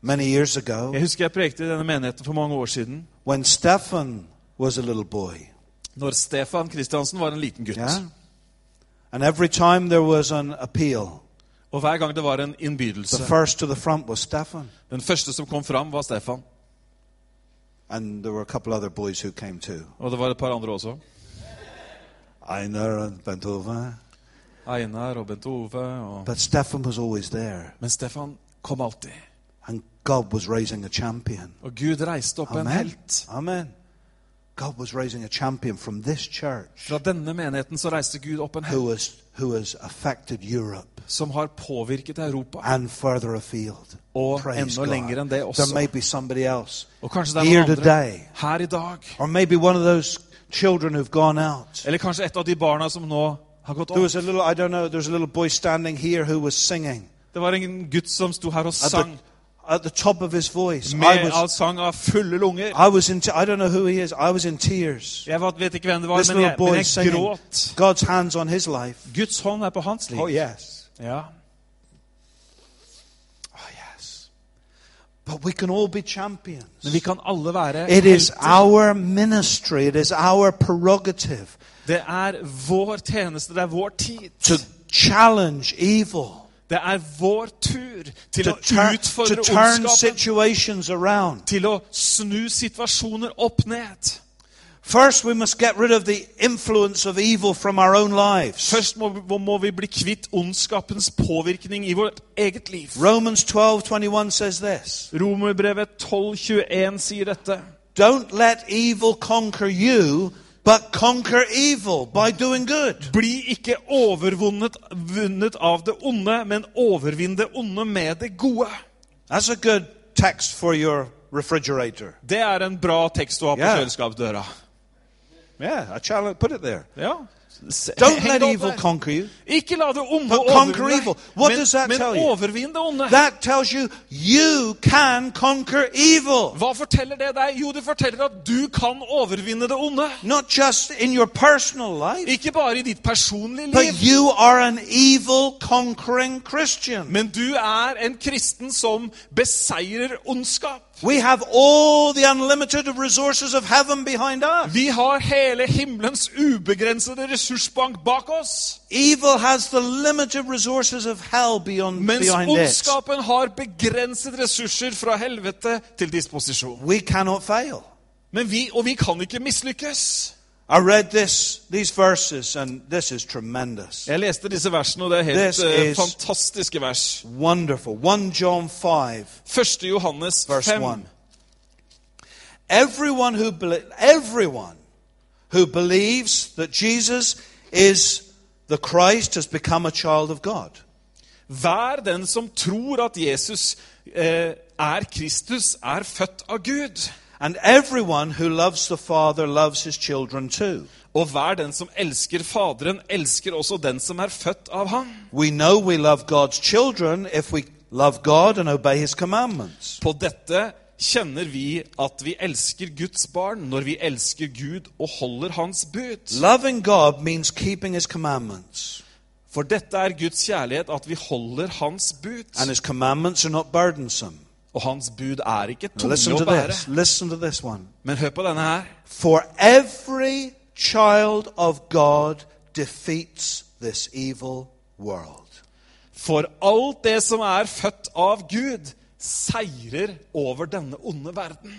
B: many years ago
C: Jeg husker jeg prekte i denne menigheten for mange år siden.
B: when Stefan was a little boy.
C: Når Stefan Kristiansen var en liten gutt.
B: Yeah? And every time there was an appeal,
C: Og hver gang det var en
B: the
C: innbydelse
B: first to the front was Stefan.
C: Den første som kom fram, var Stefan.
B: And there were a couple other boys who came too.
C: Og det var et par andre også.
B: Einar og Bent Ove.
C: Einar og Bent Ove. Og...
B: But Stefan was always there.
C: Men Stefan kom alltid.
B: And God was raising a champion.
C: Og Gud reiste opp en helt.
B: Amen. God was raising a champion from this church
C: Fra denne menigheten så reiste Gud opp en
B: who has, who has affected Europe
C: som har påvirket Europa.
B: and further afield.
C: Og
B: Praise
C: enda lenger enn
B: det
C: det
B: There
C: også.
B: may be somebody else
C: Og kanskje det er noen andre
B: today,
C: her i dag.
B: or maybe one of those children who've gone out.
C: Eller kanskje et av de barna som nå har gått
B: There
C: opp.
B: was a little, I don't know, there was a little boy standing here who was singing
C: Det var en gutt som sto her og sang
B: at the top of his voice. I
C: med
B: was,
C: all sang av fulle lunger.
B: I was in, I don't know who he is. I was in tears.
C: Jeg vet vet ikke hvem det var,
B: This
C: men jeg, men jeg gråt.
B: God's hands on his life.
C: Guds hånd er på hans liv.
B: Oh, yes.
C: Ja.
B: Oh, yes. But we can all be champions.
C: Men vi kan alle være
B: It is our ministry, it is our prerogative
C: Det er vår tjeneste, det er vår tid.
B: to challenge evil,
C: Det er vår tur til
B: to,
C: å utfordre
B: turn
C: ondskapen.
B: situations around.
C: Til å snu situasjoner opp ned.
B: First, we must get rid of the influence of evil from our own lives.
C: Først må, må vi bli kvitt ondskapens påvirkning i vårt eget liv.
B: Romans 12:21 says this.
C: Romerbrevet 12,21 sier dette.
B: Don't let evil conquer you, but conquer evil by doing good.
C: Bli ikke overvunnet vunnet av det onde, men overvinn det onde med det gode.
B: That's a good text for your refrigerator.
C: Det er en bra tekst å ha på
B: yeah.
C: kjøleskapsdøra.
B: Yeah, I challenge, put it there.
C: Yeah.
B: Don't let evil conquer you.
C: Ikke la det onde
B: But conquer evil. What
C: men,
B: does that
C: men
B: tell you?
C: overvinn det onde.
B: That tells you you can conquer evil.
C: Hva forteller det deg? Jo, det forteller at du kan overvinne det onde.
B: Not just in your personal life,
C: Ikke bare i ditt personlige liv,
B: but you are an evil conquering Christian.
C: men du er en kristen som beseirer ondskap.
B: We have all the unlimited resources of heaven behind us.
C: Vi har hele himmelens ubegrensede ressursbank bak oss.
B: Evil has the limited resources of hell beyond,
C: Mens
B: behind it.
C: ondskapen har begrenset ressurser fra helvete til disposisjon.
B: We cannot fail.
C: Men vi, og vi kan ikke mislykkes.
B: I read this, these verses, and this is tremendous.
C: Jeg leste disse versene, og det er helt
B: is-
C: fantastiske vers.
B: Wonderful. 1 John 5,
C: 1. Johannes
B: verse 1. Everyone who, everyone who believes that Jesus is the Christ has become a child of God.
C: Hver den som tror at Jesus eh, er Kristus, er født av Gud.
B: And everyone who loves the Father loves his children too.
C: Og hver den som elsker Faderen, elsker også den som er født av ham.
B: We know we love God's children if we love God and obey his commandments.
C: På dette kjenner vi at vi elsker Guds barn når vi elsker Gud og holder Hans bud.
B: Loving God means keeping his commandments.
C: For dette er Guds kjærlighet, at vi holder Hans bud.
B: And his commandments are not burdensome.
C: Og Hans bud er ikke tunge å bære.
B: this. Listen to this one.
C: Men hør på denne her.
B: For every child of God defeats this evil world.
C: For alt det som er født av Gud, seirer over denne onde verden.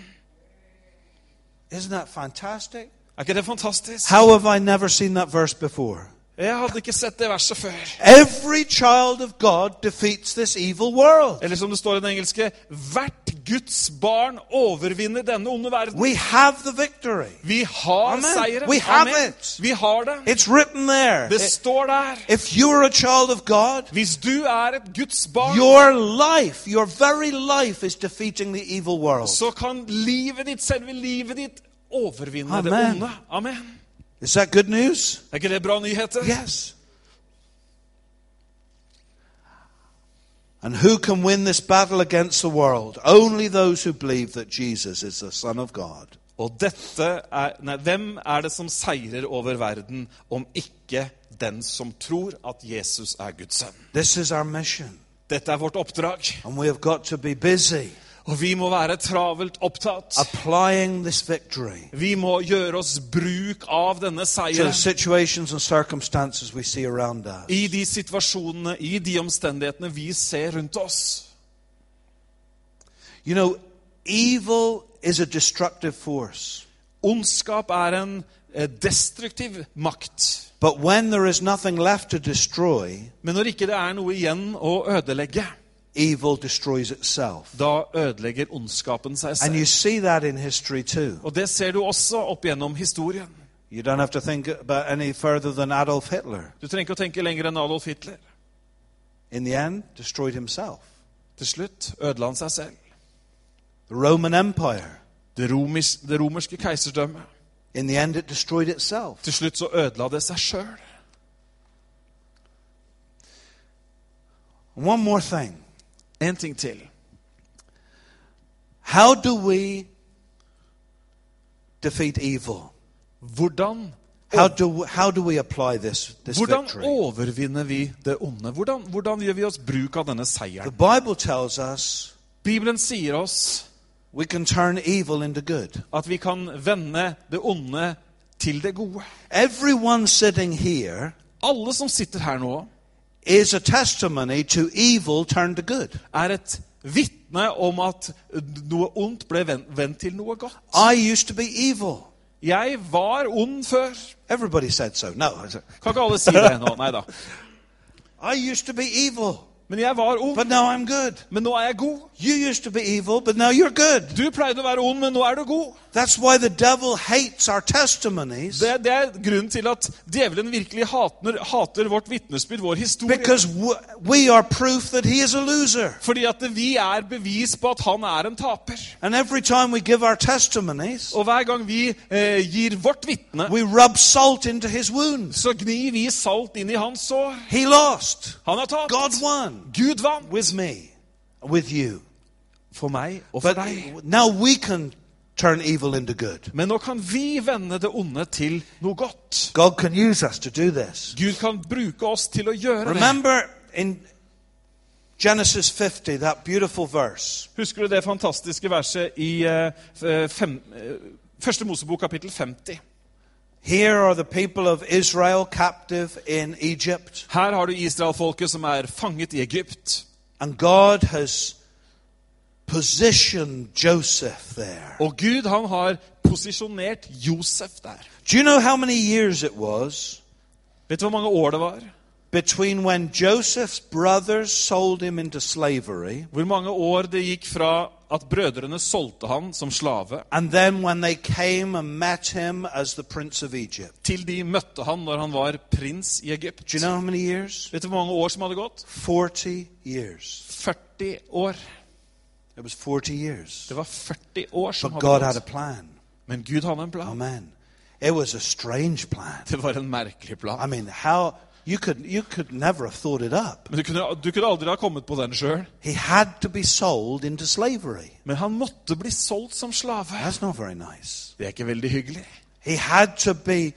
B: Isn't that fantastic?
C: Er ikke det fantastisk?
B: How have I never seen that verse before?
C: Jeg hadde ikke sett det verset før.
B: Every child of God defeats this evil world.
C: Eller som det står i den engelske Hvert Guds barn overvinner denne onde verden.
B: We have the victory.
C: Vi har
B: Amen.
C: seieren.
B: We have
C: Amen.
B: it.
C: Vi har det.
B: It's written there.
C: Det står der.
B: If you're a child of God,
C: Hvis du er et Guds barn,
B: your life, your very life is defeating the evil world.
C: så kan livet ditt, selve livet ditt, overvinne det onde. Amen.
B: Is that good news?
C: Er ikke det bra nyheter?
B: Yes. And who can win this battle against the world? Only those who believe that Jesus is the Son of God.
C: Og dette er, nei, hvem er det som seirer over verden, om ikke den som tror at Jesus er Guds sønn?
B: This is our mission.
C: Dette er vårt oppdrag,
B: And we have got to be busy
C: og vi må være travelt opptatt. Vi må gjøre oss bruk av denne seieren i de situasjonene, i de omstendighetene vi ser rundt oss.
B: You know, evil is a destructive force.
C: Ondskap er en eh, destruktiv makt.
B: But when there is nothing left to destroy,
C: Men når ikke det er noe igjen å ødelegge,
B: evil destroys itself.
C: da ødelegger ondskapen seg
B: And you see that in history too.
C: Og det ser du også opp gjennom historien.
B: You don't have to think about any further than Adolf Hitler.
C: Du trenger ikke å tenke lenger enn Adolf Hitler.
B: In the end, destroyed himself.
C: Til slutt ødela han seg selv.
B: The Roman Empire.
C: Det, romis, det romerske keiserdømmet.
B: In the end, it destroyed itself.
C: Til slutt så ødela det seg sjøl.
B: One more thing.
C: En ting til.
B: How do we defeat evil?
C: Hvordan,
B: How do, how do we apply this, this
C: hvordan
B: victory?
C: overvinner vi det onde? Hvordan, hvordan gjør vi oss bruk av denne
B: The
C: seieren?
B: Bible tells us
C: Bibelen sier oss
B: we can turn evil into good.
C: at vi kan vende det onde til det gode.
B: Everyone sitting here
C: Alle som sitter her nå,
B: is a testimony to evil turned to good.
C: er et vitne om at noe ondt ble vendt til noe godt.
B: I used to be evil.
C: Jeg var ond før.
B: Everybody said so. No.
C: Kan ikke alle si det nå? Nei da. [LAUGHS]
B: I used to be evil,
C: Men jeg var ond.
B: but now I'm good.
C: Men nå er jeg god.
B: You used to be evil, but now you're good.
C: Du pleide å være ond, men nå er du god.
B: That's why the devil hates our testimonies
C: Det, det er grunnen til at djevelen virkelig hater, hater vårt vitnesbyrd, vår historie.
B: because we are proof that he is a loser.
C: Fordi at vi er bevis på at han er en taper.
B: And every time we give our testimonies,
C: Og hver gang vi eh, gir vårt vitne,
B: we rub salt into his wounds.
C: så gnir vi salt inn i hans sår.
B: He lost.
C: Han har tapt.
B: God won
C: Gud vant.
B: with me, with you.
C: For meg og for
B: But
C: deg.
B: now we can turn evil into good.
C: Men nå kan vi vende det onde til noe godt.
B: God can use us to do this.
C: Gud kan bruke oss til å gjøre det.
B: In Genesis 50, that beautiful verse.
C: Husker du det fantastiske verset i uh, fem, uh, Første Mosebok kapittel 50? Her har du israelfolket som er fanget i Egypt.
B: and God has positioned Joseph there.
C: Og Gud han har posisjonert Josef der.
B: Do you know how many years it was
C: Vet du hvor mange år det var?
B: between when Joseph's brothers sold him into slavery
C: Hvor mange år det gikk fra at brødrene solgte han som slave, til de møtte han når han var prins i Egypt?
B: You know?
C: Vet du hvor mange år som hadde gått?
B: 40 years.
C: 40 år.
B: It was 40 years.
C: Det var 40 år som
B: But
C: hadde
B: God
C: gått.
B: plan.
C: Men Gud hadde en plan.
B: Amen. It was a strange plan.
C: Det var en merkelig
B: I mean, how you could you could never have thought it up.
C: Men du kunne, du kunne aldri ha kommet på den sjøl.
B: He had to be sold into slavery.
C: Men han måtte bli solgt som slave.
B: That's not very nice.
C: Det er ikke veldig hyggelig.
B: He had to be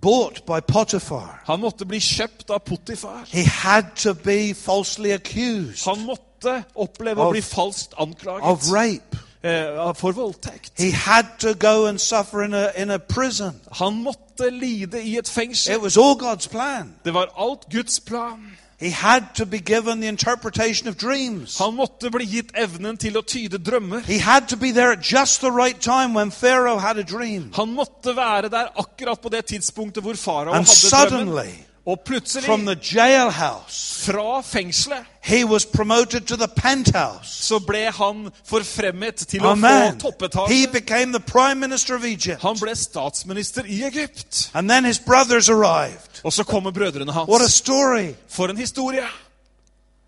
B: bought by Potiphar.
C: Han måtte bli kjøpt av Potifar.
B: He had to be falsely accused
C: Han måtte oppleve å bli falskt
B: of
C: anklaget
B: rape.
C: Eh, for voldtekt.
B: He had to go and suffer in a in a prison.
C: Han måtte lide i et
B: It
C: fengsel.
B: was all God's plan.
C: Det var alt Guds plan.
B: He had to be given the interpretation of dreams.
C: Han måtte bli gitt evnen til å tyde drømmer.
B: He had to be there at just the right time when Pharaoh had a dream.
C: Han måtte være der akkurat på det tidspunktet hvor farao
B: And
C: hadde drømmen.
B: suddenly,
C: Og
B: from
C: plutselig,
B: the jailhouse,
C: fra fengselet,
B: he was promoted to the penthouse.
C: så ble han forfremmet til å få
B: Amen. He became the prime minister of Egypt.
C: Han ble statsminister i Egypt.
B: And then his brothers arrived.
C: Og så kommer brødrene
B: What a
C: hans.
B: story.
C: For en historie!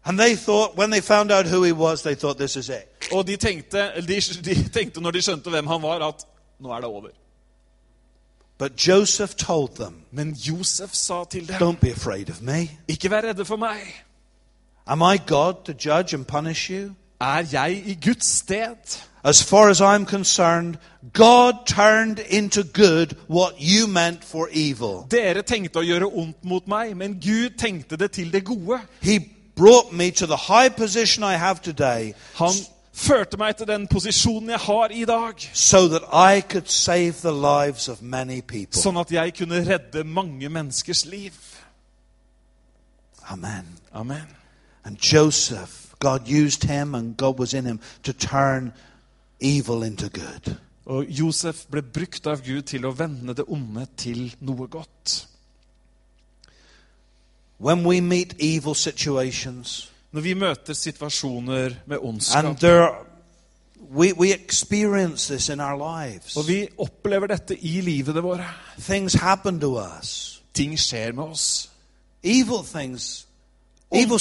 B: And they thought, when they found out who he was, they thought, this is it.
C: Og de tenkte, de, de tenkte når de skjønte hvem han var, at nå er det over.
B: But Joseph told them,
C: Men Josef sa til dem,
B: don't be afraid of me.
C: ikke vær redde for meg.
B: Am I God to judge and punish you?
C: Er jeg i Guds sted?
B: As far as I'm concerned, God turned into good what you meant for evil.
C: Dere tenkte å gjøre ondt mot meg, men Gud tenkte det til det gode.
B: He brought me to the high position I have today
C: Han førte meg til den posisjonen jeg har i dag,
B: so
C: sånn at jeg kunne redde mange menneskers liv.
B: Amen.
C: Amen.
B: And Joseph, God used him and God was in him to turn evil into good.
C: Og Josef ble brukt av Gud til å vende det onde til noe godt.
B: When we meet evil situations,
C: Når vi møter situasjoner med ondskap,
B: there, we, we experience this in our lives.
C: og vi opplever dette i livene våre
B: Things happen to us.
C: Ting skjer med oss.
B: Evil things, evil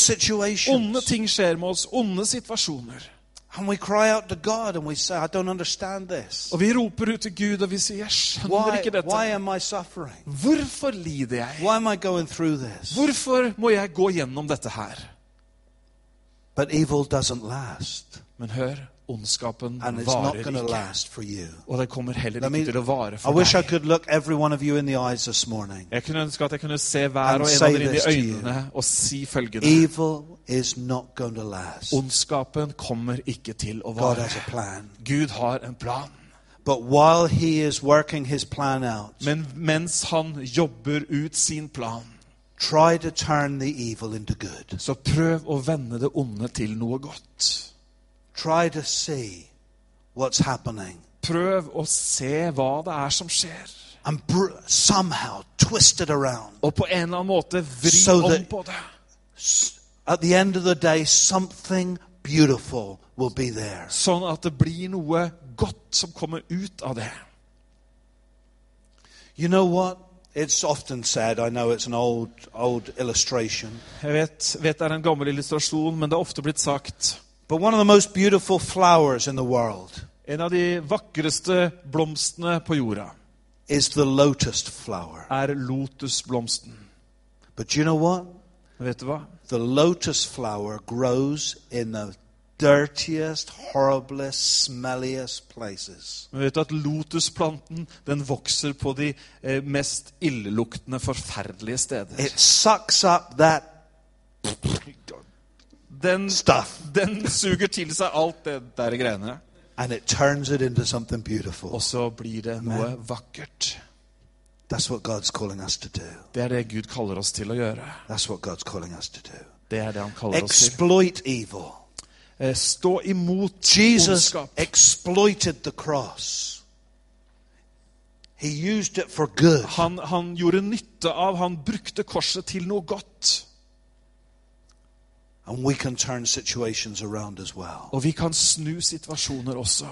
C: Onde ting skjer med oss. Onde situasjoner.
B: And we cry out to God and we say, I don't understand this.
C: Og vi roper ut til Gud, og vi sier, 'Jeg skjønner
B: Why,
C: ikke dette'.
B: why am I suffering?
C: Hvorfor lider jeg?
B: Why am I going through this?
C: Hvorfor må jeg gå gjennom dette her?
B: But evil doesn't last.
C: Men hør, ondskapen varer ikke. Og det kommer heller ikke til å vare for deg.
B: could look every one of you in the eyes this morning.
C: Jeg kunne ønske at jeg kunne se hver og en av dere inn i øynene og si følgende.
B: Evil is not going to last.
C: Ondskapen kommer ikke til å vare.
B: has a plan.
C: Gud har en plan.
B: But while He is working His plan out,
C: Men mens han jobber ut sin plan,
B: try to turn the evil into good.
C: så prøv å vende det onde til noe godt.
B: Try to see what's happening
C: Prøv å se hva det er som skjer.
B: and somehow twist it around.
C: Og på en eller annen måte vri
B: So
C: om på det.
B: At the end of the day, something beautiful will be there.
C: Sånn at det blir noe godt som kommer ut av det.
B: You know what? It's often said, I know it's an old, old illustration,
C: Jeg vet, vet det er en gammel illustrasjon, men det er ofte blitt sagt
B: but one of the most beautiful flowers in the world
C: En av de vakreste blomstene på jorda
B: is the lotus flower.
C: er lotusblomsten.
B: But you know what?
C: Vet du hva?
B: The lotus flower grows in the dirtiest, horriblest, smelliest places.
C: Men vet at lotusplanten den vokser på de eh, mest illeluktende, forferdelige steder?
B: It sucks up that
C: Den,
B: stuff
C: den suger til seg alt det der greiene,
B: and it turns it into something beautiful.
C: og så blir det noe vakkert.
B: That's what God's calling us to do.
C: Det er det Gud kaller oss til å gjøre.
B: That's what God's calling us to do.
C: Det er det han kaller oss til.
B: Exploit evil.
C: Eh, Stå imot
B: Jesus
C: ondskap.
B: exploited the cross. He used it for good.
C: Han, han gjorde nytte av, han brukte korset til noe godt.
B: And we can turn situations around as well.
C: Og vi kan snu situasjoner også.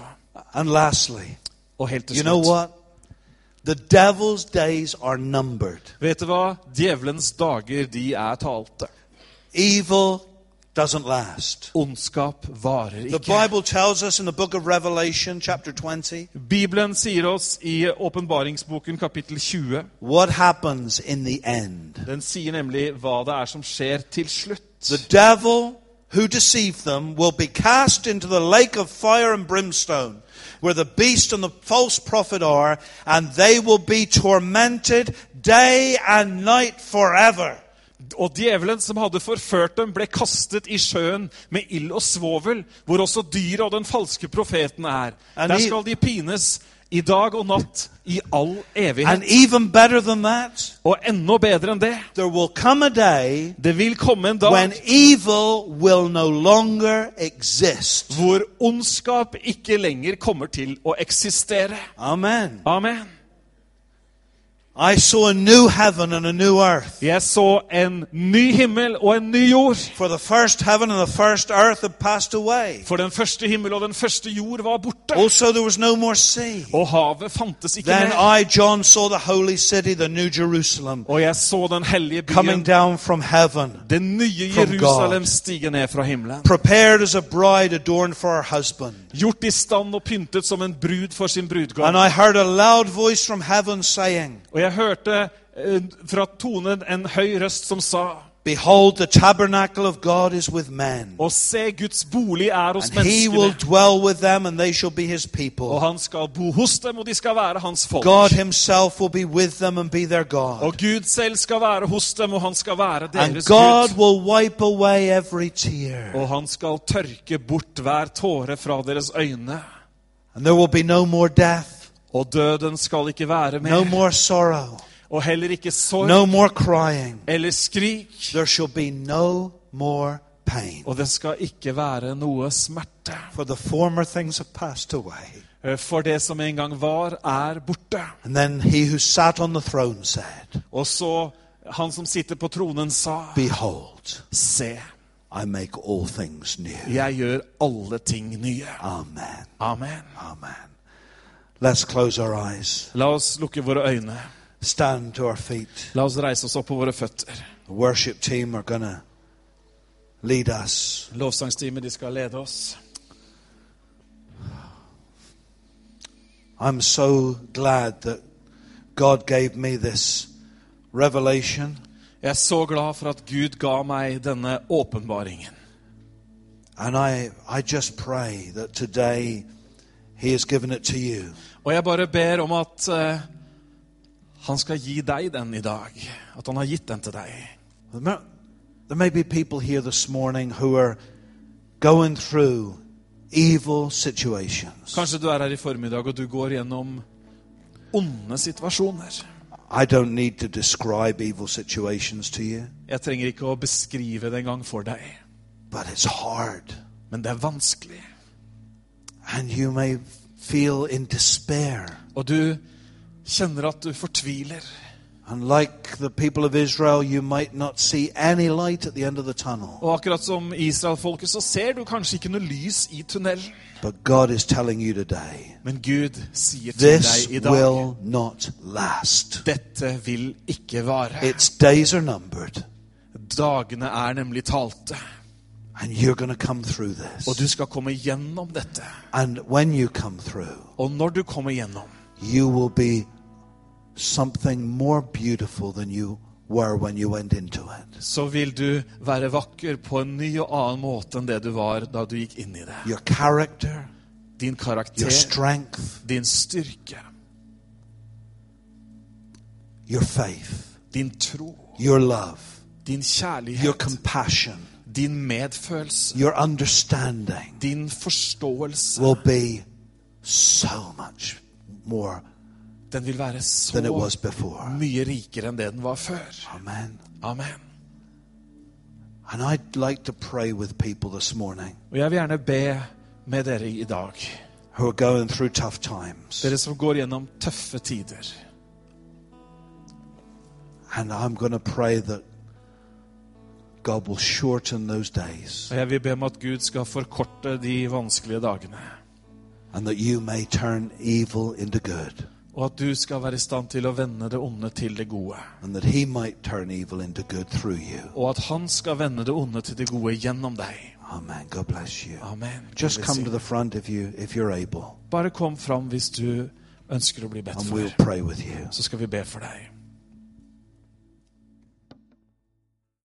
B: And lastly,
C: Og helt til
B: you know
C: slutt.
B: what? The devil's days are numbered.
C: Vet du hva? Djevelens dager, de er talte.
B: Evil doesn't last.
C: Ondskap varer
B: The. Bible tells us in the book of Revelation, chapter 20,
C: Bibelen sier oss i åpenbaringsboken kapittel 20
B: what happens in the end.
C: Den sier nemlig hva det er som skjer til slutt.
B: The devil who deceived them will be cast into the lake of fire and brimstone, where the beast and the false prophet are, and they will be tormented day and night forever.
C: Og djevelen som hadde forført dem, ble kastet i sjøen med ild og svovel, hvor også dyret og den falske profeten er. Der skal de pines i dag og natt i all
B: And
C: evighet.
B: even better than that,
C: Og enda bedre enn det,
B: there will come a day
C: det vil komme en dag
B: when evil will no exist.
C: hvor ondskap ikke lenger kommer til å eksistere.
B: Amen.
C: Amen.
B: I saw a new heaven and a new earth.
C: Jeg så en ny himmel og en ny jord.
B: For the first heaven and the first earth had passed away.
C: For den første himmel og den første jord var borte.
B: Also, there was no more sea.
C: Og havet fantes ikke
B: Then
C: mer.
B: I, John, saw the holy city, the new Jerusalem,
C: Og jeg så den hellige
B: coming
C: byen,
B: down from heaven,
C: det nye Jerusalem,
B: stiger
C: stige ned fra himmelen.
B: prepared as a bride adorned for her husband.
C: Gjort i stand og pyntet som en brud for sin
B: And
C: brudgom.
B: I heard a loud voice from heaven saying,
C: Og jeg hørte eh, fra tonen en høy røst som sa
B: Behold, the tabernacle of God is with men,
C: Og se, Guds bolig er hos
B: and he will dwell with them, and they shall be his
C: Og
B: people.
C: han skal bo hos dem, og de skal være hans folk.
B: God himself will be with them and be their
C: Og
B: God.
C: Gud selv skal være hos dem, og han skal være
B: And God
C: Gud.
B: will wipe away every tear.
C: Og han skal tørke bort hver tåre fra deres øyne.
B: And there will be no more death,
C: Og døden skal ikke være
B: no more sorrow,
C: Og heller ikke sorg
B: no more crying.
C: eller skrik.
B: There shall be no more pain.
C: Og det skal ikke være noe smerte.
B: For the former things have passed away.
C: Eh, For det som en gang var, er borte.
B: And then he who sat on the throne said,
C: Og så han som sitter på tronen, sa
B: Behold,
C: Se,
B: I make all things new.
C: jeg gjør alle ting nye.
B: Amen.
C: Amen.
B: Amen. Let's close our eyes.
C: La oss lukke våre øyne.
B: Stand to our feet.
C: La oss reise oss opp på våre føtter.
B: The worship team are gonna lead us.
C: Lovsangsteamet de skal lede oss.
B: I'm so glad that God gave me this revelation.
C: Jeg er så glad for at Gud ga meg denne åpenbaringen.
B: And I, I just pray that today He has given it to you.
C: Og jeg bare ber om at eh, han skal gi deg den i dag. At han har gitt den til deg.
B: There may- be people here this morning who are going through evil situations.
C: Kanskje du er her i formiddag og du går gjennom onde situasjoner.
B: I don't need to describe evil situations to you,
C: Jeg trenger ikke å beskrive det engang for deg,
B: but it's hard.
C: men det er vanskelig.
B: And you may feel in despair.
C: Og du kjenner at du fortviler.
B: And like the people of Israel, you might not see any light at the end of the tunnel.
C: Og akkurat som Israelfolket så ser du kanskje ikke noe lys i tunnelen.
B: But God is telling you today
C: Men Gud sier til
B: this
C: deg i dag
B: will not last.
C: dette vil ikke vare.
B: Its days are numbered,
C: Dagene er nemlig talte.
B: And you're going to come through this.
C: Og du skal komme gjennom dette.
B: And when you come through,
C: Og når du kommer gjennom,
B: you will be something more beautiful than you were when you went into it.
C: så vil du være vakker på en ny og annen måte enn det du var da du gikk inn i det.
B: Your character,
C: Din
B: your strength,
C: din styrke,
B: your faith,
C: din tro,
B: your love,
C: din
B: your compassion,
C: din medfølelse,
B: your understanding
C: din forståelse,
B: will be so much more
C: den vil være
B: than it was
C: så
B: before.
C: mye rikere enn det den var før.
B: Amen.
C: Amen.
B: And I'd like to pray with people this morning
C: Og jeg vil gjerne be med dere i dag,
B: who are going through tough times.
C: dere som går gjennom tøffe tider.
B: And I'm going to pray that God will shorten those days
C: Og jeg vil be om at Gud skal forkorte de vanskelige dagene.
B: and that you may turn evil into good
C: Og at du skal være i stand til å vende det onde til det gode.
B: and that He might turn evil into good through you.
C: Og at han skal vende det onde til det gode gjennom deg.
B: Amen. God bless you.
C: Amen.
B: Just come to the front if you if you're able,
C: Bare kom fram hvis du ønsker å bli bedt
B: and
C: for.
B: we'll pray with you.
C: Så skal vi be for deg.